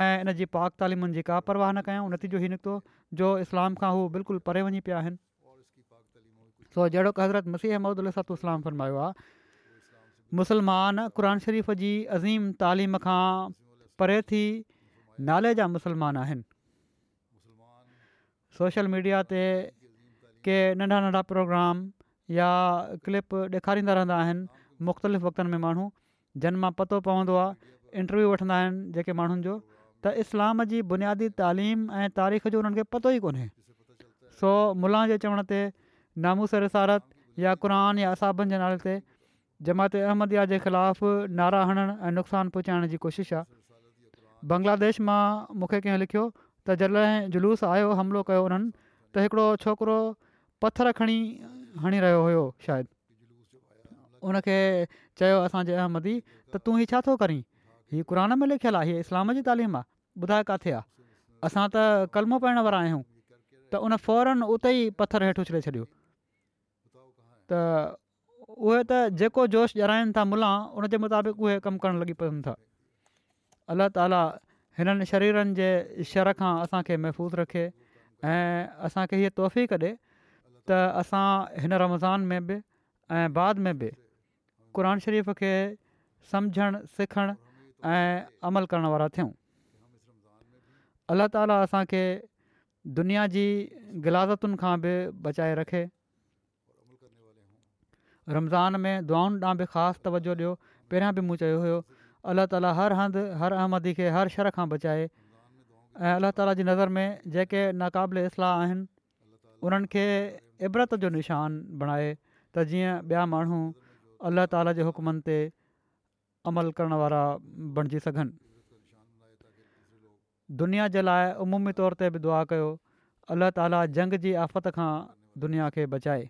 ऐं इन जी पाक तालीमुनि जी का परवाह न कयूं नतीजो ई निकितो जो इस्लाम खां हू बिल्कुलु परे वञी पिया आहिनि सो जहिड़ो हज़रत मसीह अहमद अलतू इस्लाम फरमायो आहे मुस्लमान क़रान शरीफ़ जी अज़ीम तालीम खां परे थी नाले जा मुसलमान आहिनि सोशल मीडिया ते के नंढा नंढा प्रोग्राम या क्लिप ॾेखारींदा रहंदा आहिनि मुख़्तलिफ़ वक़्तनि में माण्हू जन मां पतो पवंदो आहे इंटरव्यू वठंदा आहिनि जेके माण्हुनि जो त इस्लाम जी बुनियादी तालीम ऐं तारीख़ जो उन्हनि खे पतो ई कोन्हे सो मुला जे चवण ते नामूस विसारत या क़ुरान या असाबनि जे नाले ते जमात अहमदया जे ख़िलाफ़ु नारा हणणु ऐं नुक़सानु पहुचाइण जी कोशिशि आहे बंग्लादेश मां मूंखे कंहिं लिखियो त जॾहिं जुलूस आयो हमिलो कयो उन्हनि त हिकिड़ो छोकिरो पथरु खणी हणी रहियो हुयो शायदि उनखे चयो असांजे अहमदी त तूं हीउ छा थो करीं हीअ क़ुरान में लिखियलु आहे हीअ इस्लाम जी तालीम आहे ॿुधाए किथे आहे असां त कलमो पाइण वारा आहियूं त उन फ़ौरन उते ई पथर हेठि छॾे छॾियो त उहे त जेको जोश ॼराइनि था मुला उनजे मुताबिक़ उहे कमु करण लॻी पवनि था अलाह ताला हिननि शरीरनि जे शर खां असांखे महफ़ूज़ रखे ऐं असांखे हीअ तोहफ़ी कॾे त असां हिन रमज़ान में बि ऐं बाद में बि क़ुर शरीफ़ खे समुझणु सिखणु ऐं अमल करण वारा थियूं अलाह ताली असांखे दुनिया जी गिलाज़तुनि खां बि बचाए रखे रमज़ान में दुआउनि ॾांहुं बि ख़ासि तवजो ॾियो पहिरियां बि मूं चयो हुयो अलाह ताला हर हंधि हर अहमदी खे हर शर खां बचाए ऐं अलाह ताला जी नज़र में जेके नाक़ाबिल इस्लाह आहिनि उन्हनि खे इबरत जो निशान बणाए त जीअं ॿिया माण्हू अलाह ताला जे हुकमनि ते अमल करण वारा बणिजी सघनि दुनिया जे लाइ उमूमी तौर ते बि दुआ कयो अलाह ताला जंग जी आफ़त खां दुनिया खे बचाए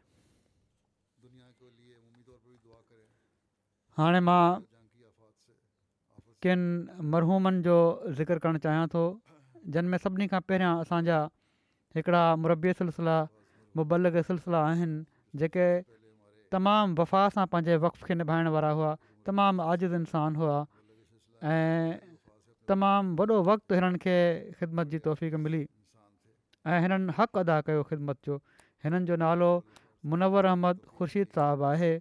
हाणे मां किन मरहूमनि जो ज़िक्र करणु चाहियां थो जिन में सभिनी खां पहिरियां असांजा हिकिड़ा मुरबी सिलसिला मुबलग सिलसिला आहिनि जेके तमामु वफ़ा सां पंहिंजे वक़्त खे निभाइण वारा हुआ तमामु आज़िज़ इंसान हुआ ऐं तमामु वॾो वक़्तु हिननि खे ख़िदमत जी तौफ़ मिली ऐं हिननि हक़ अदा कयो ख़िदमत जो हिननि जो नालो मुनवर अहमद ख़ुर्शीद साहबु आहे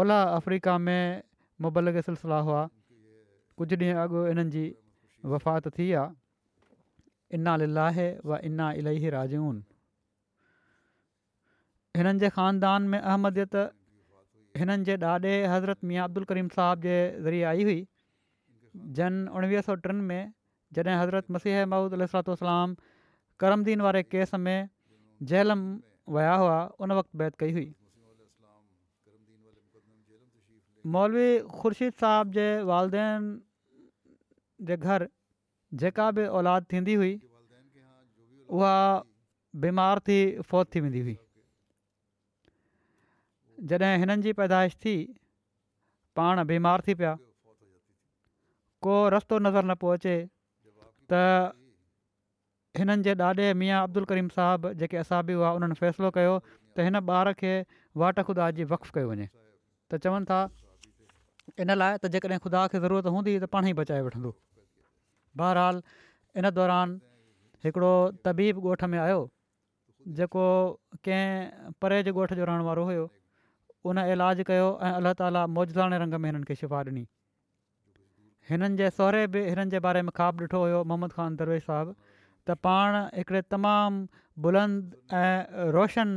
ओलह अफ्रीका में मुबलक सिलसिला हुआ कुझु ॾींहं अॻु हिननि जी वफ़ात थी आहे इना लाहे व इना इलाही राजऊं हिननि जे ख़ानदान में अहमदियत हिननि जे ॾाॾे हज़रत मिं अब्दुल करीम साहिब जे ज़रिए आई हुई जन उणिवीह सौ टिनि में जॾहिं हज़रत मसीह महूद अलतोसलाम करमदीन वारे केस में जेलम विया हुआ उन वक़्तु बैद कई हुई मौलवी ख़ुर्शीद साहब जे वालदेन जे घर जेका बि औलाद थींदी हुई उहा बीमार थी फौत थी वेंदी हुई जॾहिं हिननि जी पैदाश थी पाण बीमार थी पिया को रस्तो नज़र न पियो अचे त हिननि जे ॾाॾे मिया अब्दुल करीम साहबु जेके असाबी हुआ उन्हनि फ़ैसिलो कयो त हिन ॿार खे वाट ख़ुदा जी वक़्फु कयो वञे त चवनि था इन लाइ त जेकॾहिं ख़ुदा खे ज़रूरत हूंदी त पाण ई बचाए वठंदो बहरहाल इन दौरान हिकिड़ो तबीब ॻोठ में आयो जेको कंहिं परे जे ॻोठ जो रहण वारो हुयो उन इलाजु कयो ऐं अलाह ताला मौजदाणे रंग में हिननि खे शिफ़ा ॾिनी हिननि जे सहुरे बि हिननि जे बारे में ख़्वाबु ॾिठो हुयो मोहम्मद ख़ान दरवेश साहिबु त पाण हिकिड़े तमामु बुलंद ऐं रोशन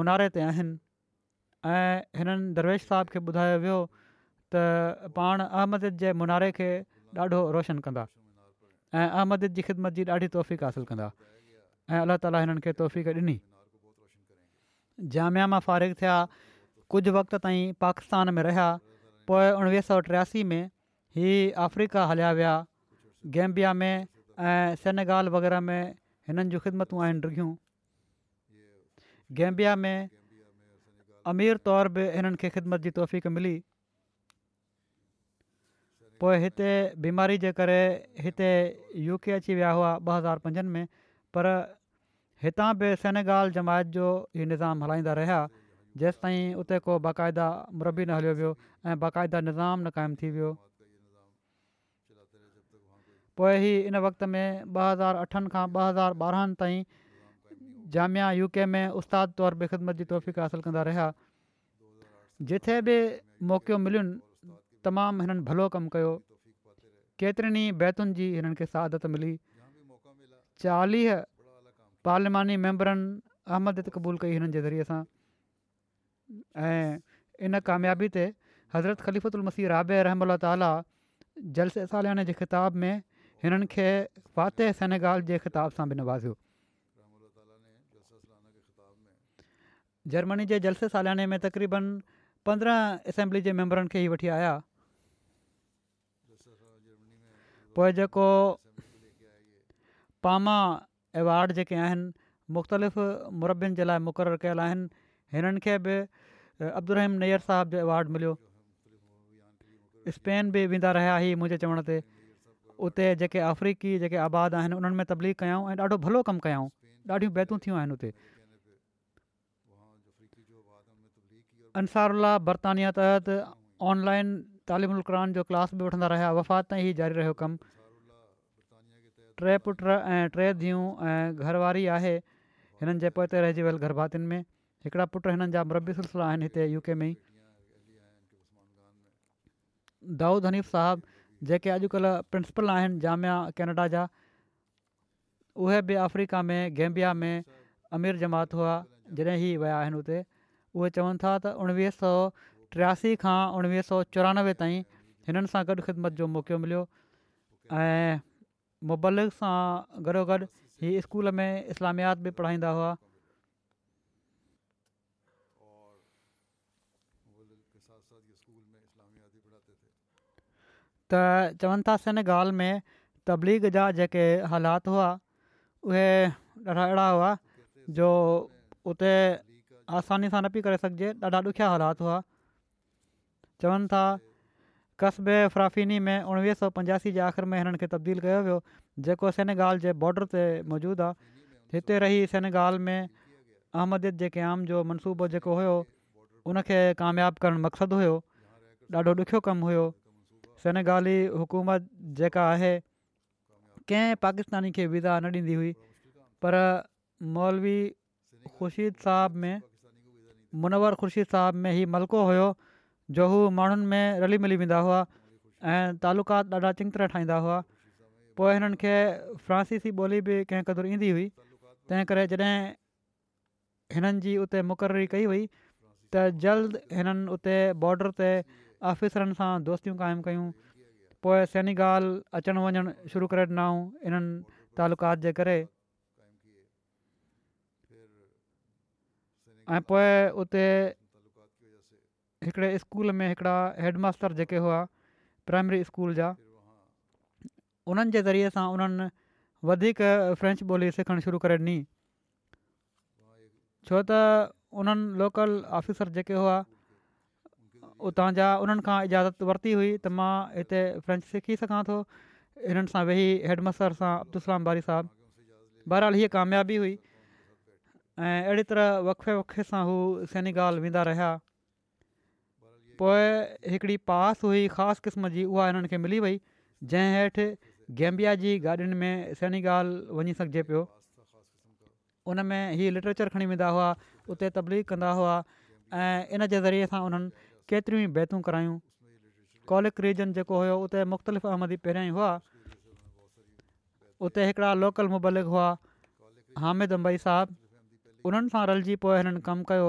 मुनारे ते आहिनि ऐं दरवेश साहब खे ॿुधायो वियो त पाण अहमद जे मुनारे खे ॾाढो रोशन कंदा ऐं अहमद जी ख़िदमत जी ॾाढी तौफ़ीक़ासिलु कंदा ऐं अलाह ताली हिननि खे तौफ़ीक़ ॾिनी जामियामा फ़ारिग थिया कुझु वक़्त ताईं पाकिस्तान में रहिया पोइ उणिवीह सौ टियासी में हीअ अफ्रीका हलिया विया गैम्बिया में ऐं सेनेगाल वग़ैरह में हिननि जूं ख़िदमतूं आहिनि रहियूं गैम्बिया में अमीर तौर बि हिननि खे ख़िदमत जी तहफ़ीक़ मिली पोइ हिते बीमारी जे करे हिते यू के अची विया हुआ ॿ हज़ार पंजनि में पर हितां बि सेनेगाल जमायत जो ई निज़ाम हलाईंदा रहिया जेंसि ताईं उते को बाक़ाइदा मुरबी न हलियो वियो ऐं बाक़ाइदा निज़ाम न क़ाइमु थी वियो पोइ ई हिन वक़्ति में ॿ हज़ार अठनि खां ॿ हज़ार ॿारहंनि ताईं जामिया यू के में उस्ताद तौर बि ख़िदमत जी तौफ़ हासिलु कंदा रहिया जिथे बि मौक़ो मिलियुनि तमामु हिननि भलो कमु कयो केतिरनि ई बैतुनि जी हिननि खे सादत मिली चालीह पार्लिमानी मेंबरनि अहमद क़बूल कई हिननि जे ज़रिए सां ऐं इन कामियाबी ते हज़रत ख़लीफ़ल मसीह राबे रहम जे ख़िताब में हिननि खे फातह सनेगाल जे ख़िताब सां बि नवाज़ियो जर्मनी जे जलसे सालियाने में तकरीबन पंद्रहं असेंबली जे मैंबरनि खे ई वठी आया पोइ जेको पामा अवॉर्ड जेके आहिनि मुख़्तलिफ़ मुरबनि जे लाइ मुक़ररु कयल आहिनि हिननि खे बि अब्दुरहीम नैयर साहिब जो अवॉर्ड मिलियो स्पेन बि वेंदा रहिया ही मुंहिंजे चवण ते उते जेके अफ्रीकी जेके आबाद आहिनि उन्हनि में तबली कयूं ऐं ॾाढो भलो कमु कयूं ॾाढियूं बैतूं थियूं आहिनि बर्ता तहत ऑनलाइन तालीम जो क्लास बि वठंदा रहिया वफ़ात ताईं ई जारी रहियो कमु टे पुट ऐं टे धीअ ऐं घरवारी आहे हिननि जे पोइ ते रहिजी वियल गरभातियुनि में हिकिड़ा पुट हिननि जा आहिनि हिते यू के में दाऊद हनीफ़ साहिबु जेके अॼुकल्ह प्रिंसिपल आहिनि जामिया कैनेडा जा उहे बि अफ्रीका में गैम्बिया में अमीर जमात हुआ जॾहिं ही विया आहिनि हुते उहे चवनि था त उणिवीह सौ टियासी खां उणिवीह सौ चोरानवे ताईं हिननि सां गॾु ख़िदमत जो मौक़ो मिलियो ऐं मुबलक सां गॾोगॾु हीअ स्कूल में इस्लामियात बि पढ़ाईंदा हुआ त चवनि था सेनगाल में तबलीग जा जेके हालात हुआ उहे ॾाढा अहिड़ा हुआ जो उते आसानी सां न पई करे सघिजे ॾाढा ॾुखिया हालात हुआ चवनि था क़बे फ्राफीनी में उणिवीह सौ पंजासी जे आख़िर में हिननि खे तब्दील कयो वियो जेको सेनेगाल जे बॉडर ते मौजूदु आहे हिते रही सेनगाल में अहमद जेके आम जो मनसूबो जेको हुयो उनखे कामयाबु करण मक़सदु हुयो ॾाढो कमु हुयो सनेगाली हुकूमत जेका आहे कंहिं पाकिस्तानी खे विज़ा न ॾींदी हुई पर मौलवी ख़ुर्शीद साहिब में मुनवर ख़ुर्शीद साहिब में ई मलिको हुयो जो हू माण्हुनि में रली मिली वेंदा हुआ ऐं तालुकात ॾाढा चङी तरह ठाहींदा हुआ पोइ हिननि खे फ्रांसीसी ॿोली बि कंहिं क़दुरु ईंदी हुई तंहिं करे जॾहिं हिननि जी उते मुक़ररी कई हुई त जल्द हिननि उते बॉडर ते ऑफिसरनि सां दोस्तियूं क़ाइमु कयूं पोइ सैनीगाल अचणु वञणु शुरू करे ॾिनऊं इन्हनि तालुकात जे करे ऐं पोइ उते हिकिड़े स्कूल में हिकिड़ा हैडमास्टर जेके हुआ प्राइमरी स्कूल जा उन्हनि जे ज़रिए सां उन्हनि वधीक फ्रेंच ॿोली सिखणु शुरू करे ॾिनी छो त उन्हनि लोकल ऑफिसर जेके हुआ उतां जा उन्हनि खां इजाज़त वरिती हुई त मां हिते फ्रेंच सिखी सघां थो हिननि सां वेही हेडमास्टर सां अब्दुसलाम बारी साहबु बहरहाल हीअ कामयाबी हुई ऐं अहिड़ी तरह वखे वखे सां हू सैनिगाल वेंदा रहिया पोइ हिकिड़ी पास हुई ख़ासि क़िस्म जी उहा हिननि खे मिली वई जंहिं हेठि गैम्बिया जी गाॾियुनि में सैनिगाल वञी सघिजे पियो उन में हीअ लिटरेचर खणी वेंदा हुआ उते तबलीग कंदा हुआ ऐं इन जे ज़रिए सां उन्हनि केतिरियूं ई बैतूं करायूं कॉलिक रीजन जेको हुयो उते मुख़्तलिफ़ अहमदी पहिरियां ई हुआ उते हिकिड़ा लोकल मुबलिक हुआ हामिद अंबई साहबु उन्हनि सां रलिजी पोइ हिननि कमु कयो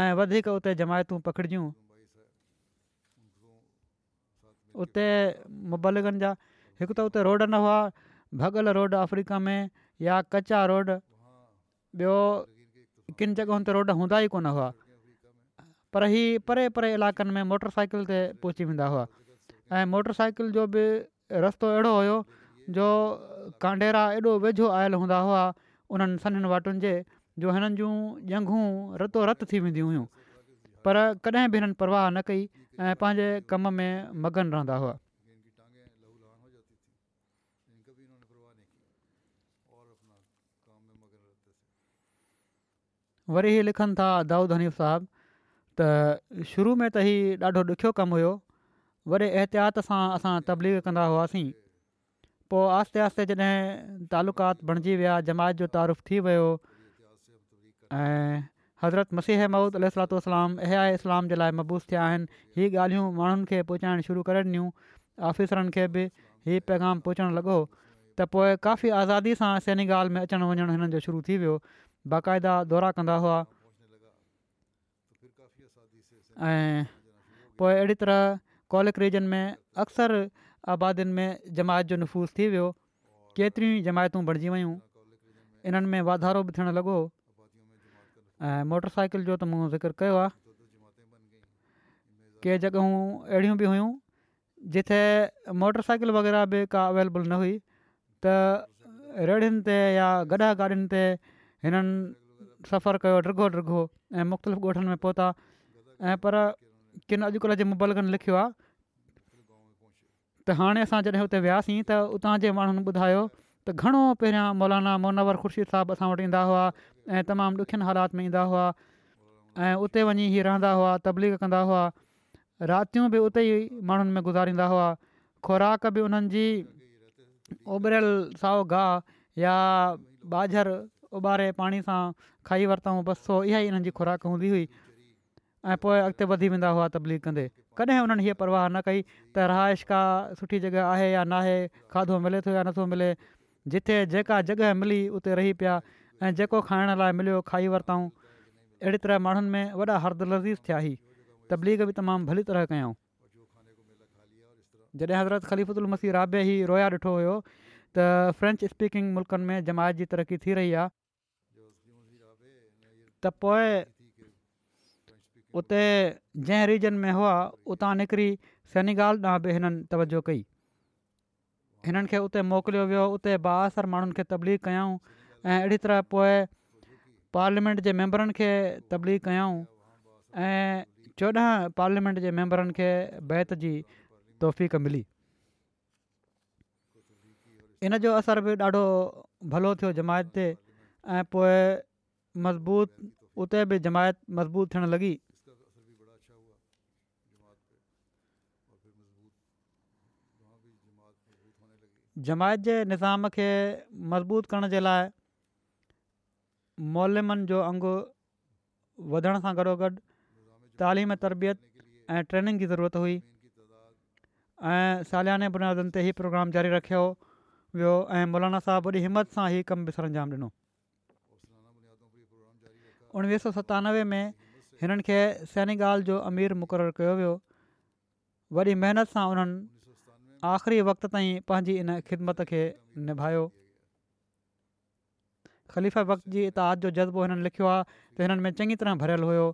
ऐं वधीक उते जमायतूं पकिड़िजूं उते जा हिकु त उते रोड न हुआ भगल रोड अफ्रीका में या कचा रोड ॿियो किन जॻहयुनि ते रोड हूंदा ई हुआ पर हीउ परे परे इलाइक़नि में मोटर साइकिल ते पहुची वेंदा हुआ ऐं मोटर साइकिल जो बि रस्तो अहिड़ो हुयो जो कांडेरा एॾो वेझो आयल हूंदा हुआ उन्हनि सननि वाटुनि जे जो हिननि जूं ॼंगूं रतोरत थी वेंदी हुयूं पर कॾहिं बि हिननि परवाह न कई ऐं पंहिंजे कम में मगन रहंदा हुआ वरी इहे लिखनि था दाऊद हनीफ़ साहबु शुरू में त ई ॾाढो ॾुखियो कमु हुओ वॾे एहतियात सां असां तबलीग कंदा हुआसीं पोइ आहिस्ते आहिस्ते जॾहिं तालुकात बणिजी विया जमायत जो तारीफ़ु थी वियो ऐं हज़रत मसीह महमूद अलातोलाम आए इस्लाम जे लाइ मबूस थिया आहिनि हीअ ॻाल्हियूं माण्हुनि खे पहुचाइणु शुरू करे ॾिनियूं ऑफिसरनि खे बि पैगाम पहुचण लॻो त पोइ काफ़ी आज़ादी सां सैनी ॻाल्हि में अचणु वञणु हिननि जो शुरू थी वियो बाक़ाइदा दौरा कंदा हुआ ऐं पोइ अहिड़ी तरह कॉलिक रीजन में अक्सर आबादियुनि में जमायत जो नफ़ूज़ थी वियो केतिरियूं ई जमायतूं बणजी वियूं इन्हनि में वाधारो बि थियणु लॻो ऐं मोटर साइकिल जो त मूं ज़िक्र कयो आहे के जॻहियूं अहिड़ियूं बि हुयूं जिते मोटर साइकिल वग़ैरह बि का अवेलेबल न हुई त रेड़ियुनि ते या गॾा गाॾियुनि ते हिननि सफ़र कयो रिघो ड्रिघो ऐं मुख़्तलिफ़ु ॻोठनि में पहुता ऐं पर किन अॼुकल्ह जे मुबलगनि लिखियो आहे त हाणे असां जॾहिं हुते वियासीं त उतां जे माण्हुनि ॿुधायो त घणो पहिरियां मौलाना मोनवर ख़ुर्शीद साहबु असां वटि ईंदा हुआ ऐं तमामु ॾुखियनि हालात में ईंदा हुआ ऐं उते वञी रहंदा हुआ तबलीग कंदा हुआ रातियूं बि उते ई माण्हुनि में गुज़ारींदा हुआ ख़ुराक बि उन्हनि जी साओ गाहु या बाझर उॿारे पाणी सां खाई वरितऊं ॿ सो इहा ई जी खुराक हूंदी हुई ऐं पोइ अॻिते वधी वेंदा हुआ तबलीग कंदे कॾहिं हुननि हीअ परवाह न कई त रहाइश का सुठी जॻह आहे या नाहे खाधो मिले थो या नथो मिले जिथे जेका जॻह मिली उते रही पिया ऐं जेको खाइण लाइ मिलियो खाई वरितऊं अहिड़ी तरह माण्हुनि में वॾा हर्द लज़ीज़ थिया ही तबलीग बि तमामु भली तरह कयूं जॾहिं हज़रत ख़लीफ़ुदुल मसीह राबे ई रोया ॾिठो हुयो त फ्रेंच स्पीकिंग मुल्कनि में जमायत जी तरक़ी थी रही आहे त पोइ उते जंहिं रीजन में हुआ उतां निकिरी सैनीगाल ॾांहुं बि हिननि तवजो कई हिननि खे उते मोकिलियो वियो उते बासर माण्हुनि खे तब्दी कयाऊं ऐं अहिड़ी तरह पोइ पार्लियामेंट जे मैंबरनि खे तब्दी कयूं ऐं चोॾहं पार्लियामेंट जे मेंबरनि खे बैत जी तोफ़िक मिली इन जो असरु बि ॾाढो भलो थियो जमायत ते ऐं पोइ मज़बूत उते बि जमायत मज़बूत थियणु लॻी जमायत जे निज़ाम खे मज़बूत करण जे लाइ मोलमनि जो अंगु वधण सां गॾोगॾु तालिम तरबियत ऐं ट्रेनिंग जी ज़रूरत हुई ऐं सालियाने बुनियादनि ते ई प्रोग्राम जारी रखियो वियो ऐं मौलाना साहबु वॾी हिमत सां ई कमु बिसरु अंजाम ॾिनो उणिवीह सौ सतानवे में हिननि खे सैनिकाल्हि जो अमीर मुक़ररु कयो वियो वॾी महिनत सां उन्हनि आख़िरी वक़्त ताईं पंहिंजी इन ख़िदमत खे निभायो ख़लीफ़ जी इताद जो जज़्बो हिननि लिखियो आहे त हिननि में चङी तरह भरियलु हुयो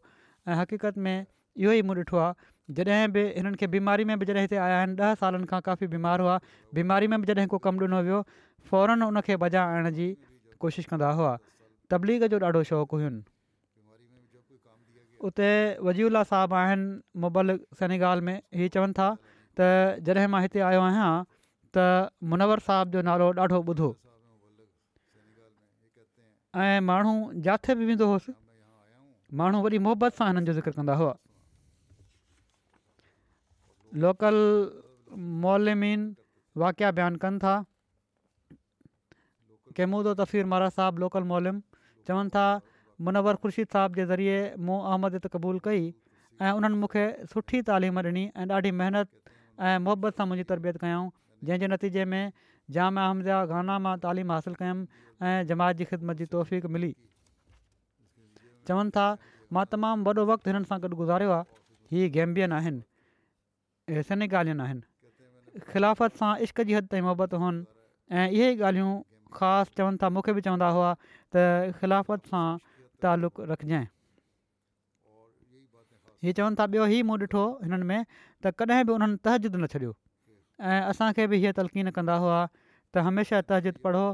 ऐं हक़ीक़त में इहो ई मूं ॾिठो आहे जॾहिं बि हिननि खे बीमारी में बि जॾहिं हिते आया आहिनि ॾह सालनि खां काफ़ी बीमार हुआ बीमारी में बि जॾहिं को कमु ॾिनो वियो फौरन उन बजा बजाइ आणण जी कोशिशि कंदा हुआ तबलीग जो ॾाढो शौक़ु हुयो उते वज़ूला साहबु आहिनि मुबल सनी में इहे चवनि था त जॾहिं मां हिते आयो आहियां त मुनवर साहिब जो नालो ॾाढो ॿुधो ऐं माण्हू जिते बि वेंदो हुअसि माण्हू वरी मुहबत सां हिननि जो ज़िक्र कंदा हुआ लोकल मॉलमिन वाकिया बयानु कनि था कैमूदो तफ़ीर महाराज साहबु लोकल मोलम चवनि था मुनवर ख़ुर्शीद साहिब जे ज़रिए मूं अहमद क़बूलु कई ऐं उन्हनि मूंखे सुठी तालीम ॾिनी ऐं ॾाढी महिनतु ऐं मुहबत सां मुंहिंजी तरबियत कयूं जंहिंजे नतीजे में जाम आमदिया गाना मां तालीम हासिलु कयुमि ऐं जमायत जी ख़िदमत जी तोहफ़ीक़ मिली चवनि था मां तमामु वॾो वक़्तु हिननि सां गॾु गुज़ारियो आहे हीअ गैम्बियन आहिनि हिसनिक ॻाल्हियुनि आहिनि ख़िलाफ़त सां इश्क जी हद ताईं मुहबत हुअनि ऐं इहे ॻाल्हियूं ख़ासि चवनि था मूंखे बि चवंदा हुआ त ख़िलाफ़त सां तालुक़ु रखजांइ हीअ चवनि था ॿियो ई मूं ॾिठो हिननि में त कॾहिं बि उन्हनि तहजीद न छॾियो ऐं असांखे बि हीअ तलक़ीन कंदा हुआ त हमेशह तहजीद पढ़ो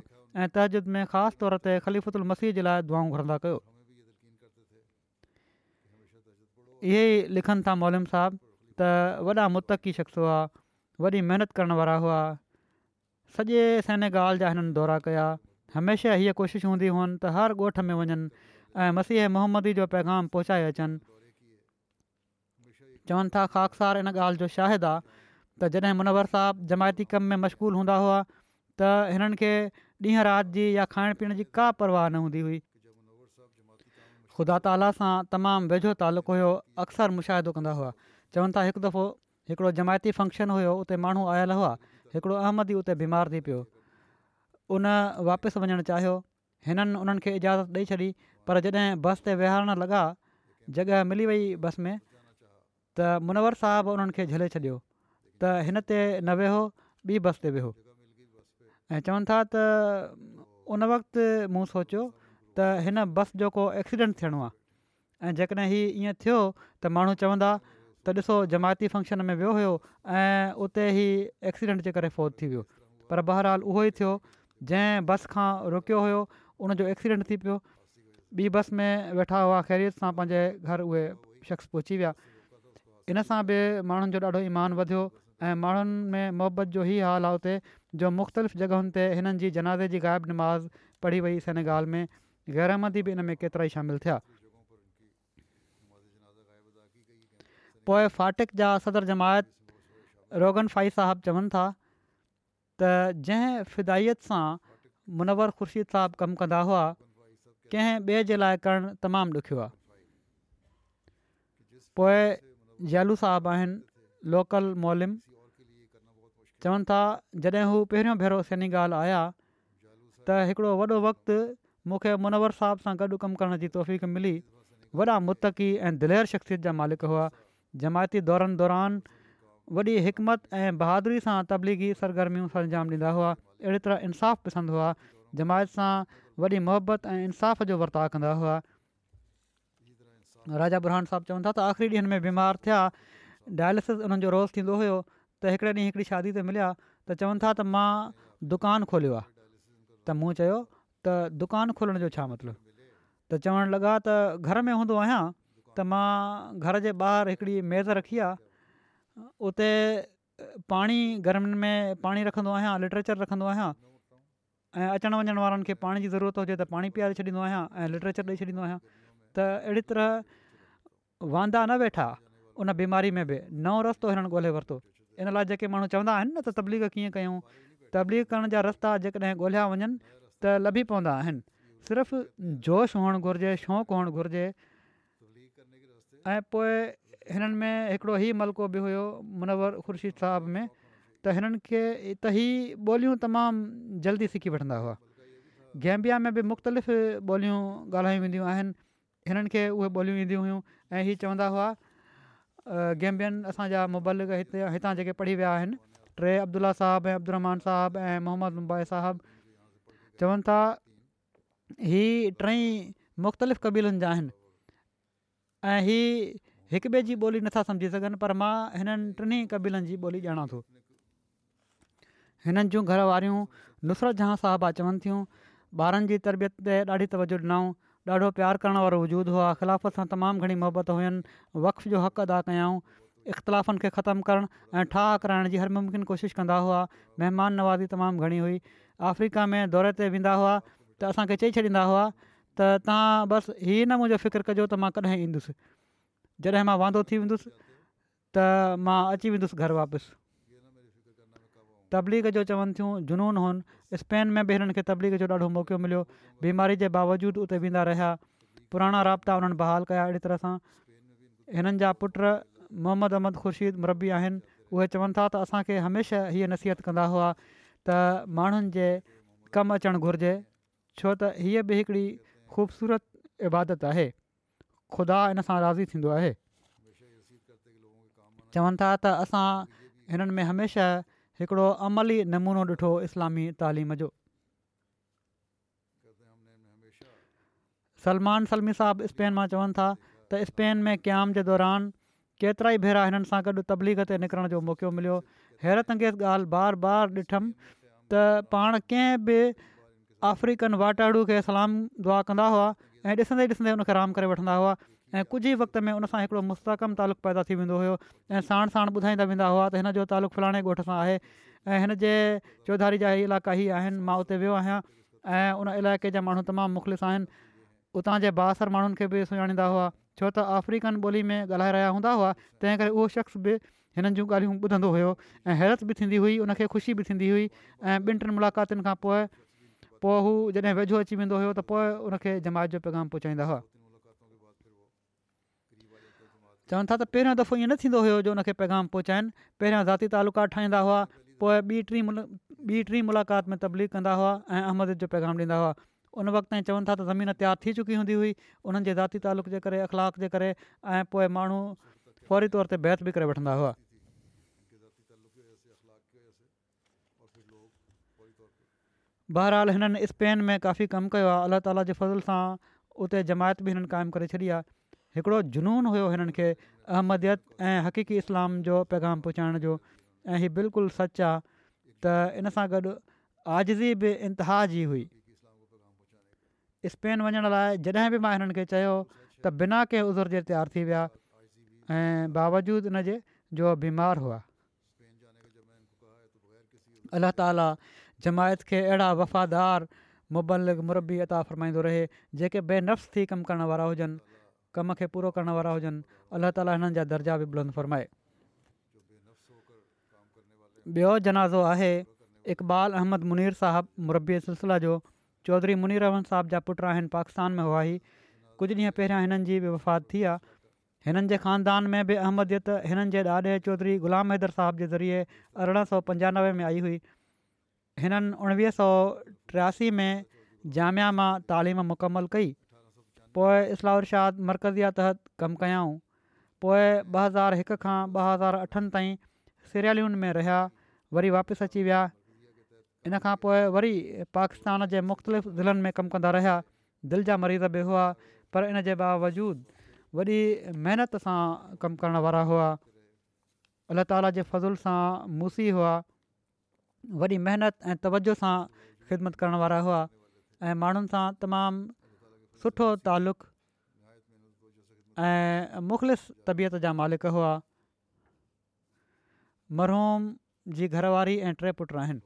ऐं तहज़िद में ख़ासि तौर ते ख़लीफ़ुतल मसीह जे लाइ दुआऊं घुरंदा कयो इहे ई लिखनि था मोलिम साहबु त वॾा मुतक़ी शख़्स हुआ वॾी महिनत करण वारा हुआ सॼे सने ॻाल्हि जा हिननि दौरा कया हमेशह हीअ कोशिशूं हूंदी हुअनि त हर ॻोठ में वञनि ऐं मसीह मोहम्मदी जो पैगाम पहुचाए अचनि चवनि था ख़ासि इन ॻाल्हि जो शाहिद आहे त जॾहिं मुनवर साहबु जमायती कम में मशगूल हूंदा हुआ त हिननि खे ॾींहं राति जी या खाइण पीअण जी का परवाह न हूंदी हुई ख़ुदा ताला सां तमामु वेझो तालुक हुयो अक्सर मुशाहिदो कंदा हुआ चवनि था हिकु दफ़ो हिकिड़ो जमायती फंक्शन हुयो उते माण्हू आयल हुआ हिकिड़ो अहमदी उते बीमार थी पियो उन वापसि वञणु चाहियो हिननि उन्हनि इजाज़त ॾेई छॾी पर जॾहिं बस ते विहारणु लॻा जॻह मिली वई बस में त मुनवर साहबु उन्हनि खे झले छॾियो त हिन ते न वेहो ॿी बस ते वेहो ऐं चवनि था त उन वक़्तु मूं सोचियो त हिन बस जो को एक्सीडेंट थियणो आहे ऐं जेकॾहिं हीउ ईअं थियो त माण्हू चवंदा त ॾिसो जमायती फंक्शन में वियो हुयो ऐं उते ई एक्सीडेंट जे करे फ़ोत थी वियो पर बहरहालु उहो ई थियो जंहिं बस खां रुकियो हुयो उनजो एक्सीडेंट थी पियो ॿी बस में वेठा हुआ ख़ैरियत सां पंहिंजे घर उहे शख़्स पहुची विया इन सां बि माण्हुनि जो ॾाढो ईमान वधियो ऐं माण्हुनि में मुहबत जो ई हाल आहे उते जो मुख़्तलिफ़ जॻहियुनि ते हिननि जी जनाज़े जी ग़ाइबु निमाज़ पढ़ी वईसीं हिन ॻाल्हि में गैरामदी बि इन में केतिरा ई शामिलु थिया पोइ फाटिक जा सदर जमायत रोगन फाई साहब चवनि था त जंहिं फिदाइत सां मुनवर ख़ुर्शीद साहबु कमु कंदा हुआ कंहिं ॿिए जे लाइ करणु तमामु ॾुखियो आहे जयालू साहबु आहिनि लोकल मोलिम चवनि था जॾहिं हू पहिरियों भेरो सनी ॻाल्हि आया त हिकिड़ो वॾो वक़्तु मूंखे मुनवर साहब सां गॾु कमु करण जी तौफ़ मिली वॾा मुतक़ी ऐं दिलर शख़्सियत जा मालिक हुआ जमायती दौरनि दौरान वॾी हिकमत ऐं बहादुरी सां तबलीगी सरगर्मियुनि सां अंजाम ॾींदा हुआ अहिड़ी तरह इंसाफ़ु पिसंदा हुआ जमायत सां वॾी मोहबत ऐं इंसाफ़ जो वर्ताव कंदा हुआ राजा बुरहान साहिबु चवनि था त आख़िरी ॾींहंनि में बीमार थिया डायलिसिस उन्हनि जो रोल थींदो हुयो त हिकिड़े ॾींहुं हिकिड़ी शादी ते मिलिया त चवनि था त मां दुकानु खोलियो आहे त मूं चयो त दुकानु खोलण जो छा मतिलबु त चवणु लॻा त घर में हूंदो आहियां त मां घर जे ॿाहिरि हिकिड़ी मेज़ रखी आहे उते पाणी गर्मियुनि में पाणी रखंदो आहियां लिट्रेचर रखंदो आहियां ऐं अचण वञण वारनि खे पाणी जी ज़रूरत हुजे त पाणी पीआरे छॾींदो आहियां लिटरेचर ॾेई छॾींदो त अहिड़ी तरह वांदा न वेठा उन बीमारी में बि नओं रस्तो हिननि ॻोल्हे वरितो इन लाइ जेके माण्हू चवंदा आहिनि न त तबलीग कीअं कयूं तबलीग करण जा रस्ता जेकॾहिं ॻोल्हिया वञनि त लभी पवंदा आहिनि सिर्फ़ु जोश हुअणु घुरिजे शौक़ु हुअणु घुरिजे ऐं पोइ हिननि में हिकिड़ो हीउ मलको बि हुयो मुनवर ख़ुर्शीद साहब में त हिननि खे त ई ॿोलियूं तमामु जल्दी सिखी वठंदा हुआ गैम्बिया में बि मुख़्तलिफ़ ॿोलियूं ॻाल्हायूं हिननि खे उहे ॿोलियूं ईंदियूं हुयूं ऐं हीअ चवंदा हुआ गेम्बियनि असांजा मुबलिक हिते हितां जेके पढ़ी विया आहिनि टे अब्दुला साहिबु ऐं अब्दुल रहमान साहबु ऐं मोहम्मद मुबाई साहिबु चवनि था हीअ टई मुख़्तलिफ़ क़बीलनि जा आहिनि ऐं हीअ हिक ॿिए जी ॿोली नथा सम्झी सघनि पर मां हिननि टिनि कबीलनि जी ॿोली ॼाणा थो हिननि जूं घर वारियूं नुसरत जहां साहब चवनि थियूं ॿारनि जी तरबियत ते ॾाढी तवजो ॾिनऊं ॾाढो प्यारु करण वारो वजूदु हुआ ख़िलाफ़त सां तमामु घणी मोहबत हुयनि वक़्त जो हक़ अदा कयऊं इख़्तिलाफ़नि खे ख़तमु करणु ऐं ठाह कराइण जी हर मुमकिन कोशिशि कंदा हुआ महिमान नवाज़ी तमामु घणी हुई अफ्रीका में दौरे ते वेंदा हुआ त असांखे चई छॾींदा हुआ त तव्हां बसि हीअं न मुंहिंजो फ़िक्रु कजो त मां कॾहिं ईंदुसि जॾहिं मां वांदो थी वेंदुसि त मां अची वेंदुसि घरु वापसि तबलीग जो चवनि थियूं जुनून हुअनि स्पेन में बि हिननि खे तबलीग जो ॾाढो मौक़ो मिलियो बीमारी जे बावजूदु उते वेंदा रहिया पुराणा राबता हुननि बहाल कया अहिड़ी तरह सां हिननि जा पुट मोहम्मद अहमद ख़ुर्शीद मुरबी आहिनि उहे चवनि था त असांखे हमेशह हीअ नसीहत कंदा हुआ त माण्हुनि जे कमु अचणु घुरिजे छो त हीअ बि हिकिड़ी ख़ूबसूरत इबादत आहे ख़ुदा इन सां राज़ी थींदो आहे चवनि था त असां हिननि में हमेशह हिकिड़ो अमली नमूनो ॾिठो इस्लामी तालीम जो सलमान सलमी साहबु स्पेन मां चवनि था त स्पेन में क़याम जे दौरान केतिरा ई भेरा हिननि सां गॾु तबलीग ते निकिरण जो मौक़ो मिलियो हैरत अंगेज़ ॻाल्हि बार बार ॾिठमि त पाण कंहिं बि अफ्रीकन वाटाड़ू खे सलाम दुआ कंदा हुआ ऐं ॾिसंदे ॾिसंदे राम करे वठंदा हुआ ऐं कुझु ई वक़्त में हुन सां हिकिड़ो मुस्ताकम तालुक़ु पैदा थी वेंदो हुयो ऐं साण साण ॿुधाईंदा वेंदा हुआ त हिनजो तालुक़ु फलाणे ॻोठ सां आहे ऐं हिन जे चौधारी जा इहे इलाइक़ा ई आहिनि मां उते वियो आहियां ऐं उन इलाइक़े जा माण्हू तमामु मुख़लिस आहिनि उतां जे बासर माण्हुनि खे बि सुञाणींदा हुआ छो त अफ्रीकन ॿोली में ॻाल्हाए रहिया हूंदा हुआ तंहिं करे उहो शख़्स बि हिननि जूं ॻाल्हियूं ॿुधंदो हुयो ऐं हैरतु बि थींदी हुई उनखे ख़ुशी बि थींदी हुई ऐं ॿिनि टिनि मुलाक़ातुनि खां पोइ हू जॾहिं वेझो अची वेंदो हुयो त पोइ जमायत जो पैगाम पहुचाईंदा हुआ चवनि था त पहिरियों दफ़ो ईअं न थींदो हुयो जो हुन पैगाम पहुचाइनि पहिरियां ज़ाती तालुक़ात ठाहींदा हुआ पोइ ॿी टी मुल ॿी टी मुलाक़ात में तबलीग कंदा हुआ ऐं अहमद जो पैगाम ॾींदा हुआ उन वक़्त चवनि था त ज़मीन तयारु थी चुकी हूंदी हुई उन्हनि जे ज़ाती तालुक़ जे करे अख़लाक जे करे ऐं पोइ माण्हू फौरी तौर ते बैत बि करे वठंदा हुआ बहरहाल हिननि स्पेन में काफ़ी कमु कयो आहे अलाह ताला जे फज़िल सां उते जमायत बि हिननि क़ाइमु करे छॾी आहे हिकिड़ो जुनूनु हुयो हिननि खे अहमदियत ऐं हक़ीक़ी इस्लाम जो पैगाम पहुचाइण जो ऐं ही बिल्कुलु सच आहे त इन सां गॾु आज़जी बि इंतिहा जी हुई स्पेन वञण लाइ जॾहिं बि मां हिननि खे चयो त बिना कंहिं उज़र जे तयारु थी विया ऐं बावजूदु उनजे जो बीमारु हुआ अलाह ताला जमायत खे अहिड़ा वफ़ादार मुबलक मुरबी अता फ़रमाईंदो रहे जेके बेनफ़्स थी कमु करण वारा हुजनि कम खे पूरो करण वारा हुजनि अलाह ताला हिननि जा दर्जा बि बुलंद फ़रमाए ॿियो जनाज़ो आहे इक़बाल अहमद मुनीर साहिबु मुरबी सिलसिलो जो चौधरी मुनीर अहमद साहिब जा पुट आहिनि पाकिस्तान में हुआ ही कुझु ॾींहं पहिरियां हिननि जी वफ़ात थी आहे हिननि जे ख़ानदान में बि अहमदियत हिननि जे ॾाॾे चौधरी ग़ुलाम हैदर साहिब जे ज़रिए अरिड़हं सौ पंजानवे में आई हुई हिननि उणिवीह सौ टियासी में जामिया मां तालीम कई पोइ इस्लाह रशाद मर्कज़ी तहत कमु कयाऊं पोइ ॿ हज़ार हिक खां ॿ हज़ार अठनि ताईं सिरयलियुनि में रहिया वरी वापसि अची विया इन खां पोइ वरी पाकिस्तान जे मुख़्तलिफ़ ज़िलनि में कमु कंदा रहिया दिलि जा मरीज़ बि हुआ पर इन जे बावजूदि वॾी महिनत सां कमु करण वारा हुआ अलाह ताला जे फज़ुल सां मूसी हुआ वॾी महिनत ऐं तवजो सां ख़िदमत करण वारा हुआ ऐं माण्हुनि सां तमामु सुठो तालुक़ु ऐं मुख़लिफ़ तबियत जा मालिक हुआ मरहूम जी घरवारी ऐं टे पुट आहिनि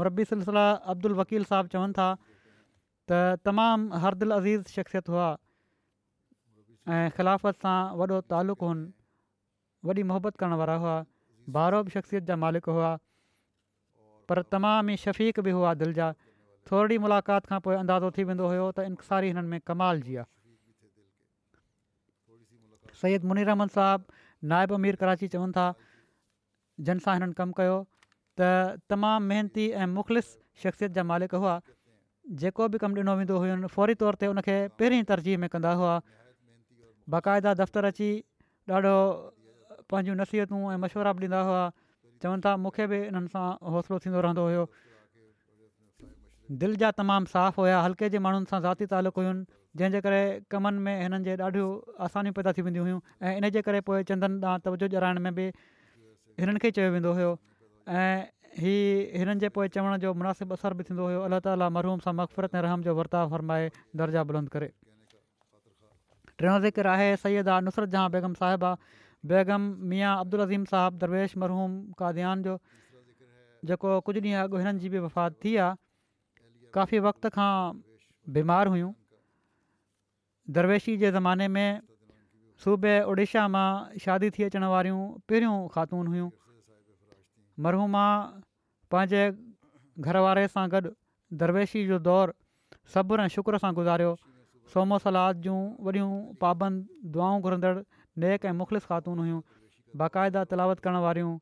मरबी सिलसिला अब्दुल वकील साहब चवनि था त तमामु हर दिलि अज़ीज़ शख़्सियत हुआ ऐं ख़िलाफ़त सां वॾो तालुक़ु हुन वॾी मोहबत करण वारा हुआ भाड़ो बि शख़्सियत जा मालिक हुआ पर तमामु ई शफ़ीक बि हुआ दिलि जा थोरी मुलाक़ात खां पोइ अंदाज़ो थी वेंदो हुयो त इंसारी हिननि में कमाल जी आहे सैद मुनीर रहमान साहबु नायबु अमीर कराची चवनि था जंहिं सां हिननि कमु कयो त तमामु महिनती ऐं मुख़लिस शख़्सियत जा मालिक हुआ जेको बि कमु ॾिनो वेंदो हुयो फौरी तौर ते हुनखे पहिरीं तरजीह में कंदा हुआ बाक़ाइदा दफ़्तरु अची ॾाढो पंहिंजूं नसीहतूं ऐं मशवरा बि ॾींदा हुआ चवनि था मूंखे बि हिननि सां हौसलो थींदो रहंदो हुयो दिलि जा तमामु साफ़ु हुया हल्के जे माण्हुनि सां ज़ाती तालुक़ु हुयुनि जंहिंजे करे कमनि में हिननि जे ॾाढियूं आसनियूं पैदा थी वेंदियूं हुयूं ऐं इन जे करे पोइ चंदन ॾांहुं तवजो ॼाइण में बि हिननि खे चयो वेंदो हुयो ऐं हीअ हिननि जे पोइ चवण जो मुनासिबु असरु बि थींदो हुयो अला ताली मरहूम सां मक़फ़रत ऐं रहम जो वर्ताव फरमाए दर्जा बुलंद करे टियों ज़िक्र आहे सैद आहे नुसरत जहां बेगम साहिबा बेगम मियाँ अब्दुल अज़ीम साहबु दरवेश मरहूम काद्यान जो जेको कुझु ॾींहं अॻु हिननि वफ़ात थी आहे काफ़ी वक़्त खां बीमार हुयूं दरवेशी जे ज़माने में सूबे उड़ीसा मां शादी थी अचण वारियूं पहिरियूं ख़ातून हुयूं मरहूमा पंहिंजे घर वारे सां गॾु दरवेशी जो दौरु सब्र ऐं शुक्र सां गुज़ारियो सोमो सलाद जूं वॾियूं पाबंद दुआऊं घुरंदड़ु नेक ऐं मुख़लिस ख़ातून हुयूं बाक़ाइदा तलावत करण वारियूं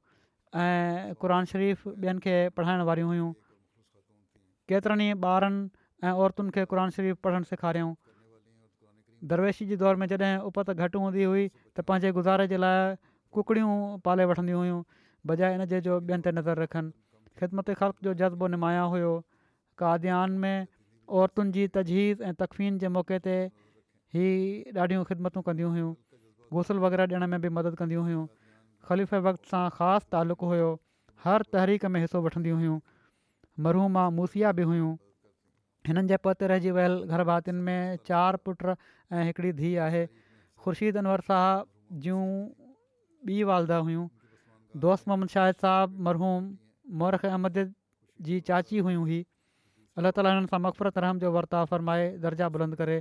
ऐं क़ुर शरीफ़ु ॿियनि खे पढ़ाइण वारियूं हुयूं केतिरनि ई ॿारनि ऐं औरतुनि खे क़ुर शरीफ़ पढ़ण सेखारियऊं दरवेशी जे दौर में जॾहिं उपत घटि हूंदी हुई त पंहिंजे गुज़ारे जे लाइ कुकिड़ियूं पाले वठंदियूं हुयूं बजाए इनजे जो ॿियनि ते नज़र रखनि ख़िदमत जो जज़्बो निमाया हुयो काद्यान में औरतुनि जी तजहीज़ ऐं तकफ़ीन जे मौक़े ते ई ॾाढियूं ख़िदमतूं कंदियूं हुयूं घुसल वग़ैरह ॾियण में बि मदद कंदियूं हुयूं ख़लीफ़ वक़्त सां ख़ासि तालुक़ु हुयो हर तहरीक में हिसो वठंदियूं हुयूं मरहूम मरहूमा मूसिया बि हुयूं हिननि जे पत रहिजी वियल घर भातियुनि में चारि पुट ऐं हिकिड़ी धीउ आहे ख़ुर्शीद अनवर साहब जूं ॿी वालदा हुयूं दोस्त मोहम्मद शाहिद साहब मरहूम मोरख अहमद जी चाची हुयूं हुई अल्ला ताली हिननि सां मफ़फ़रत रहम जो वर्ता फ़रमाए दर्जा बुलंद करे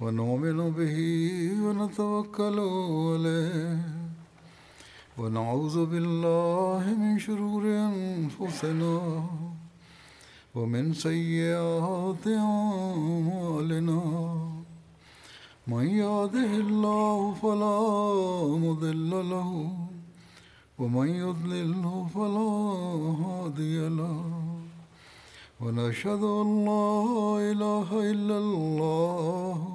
ونؤمن به ونتوكل عليه ونعوذ بالله من شرور أنفسنا ومن سيئات أعمالنا من يهده الله فلا مضل له ومن يضلله فلا هادي له ونشهد أن لا إله إلا الله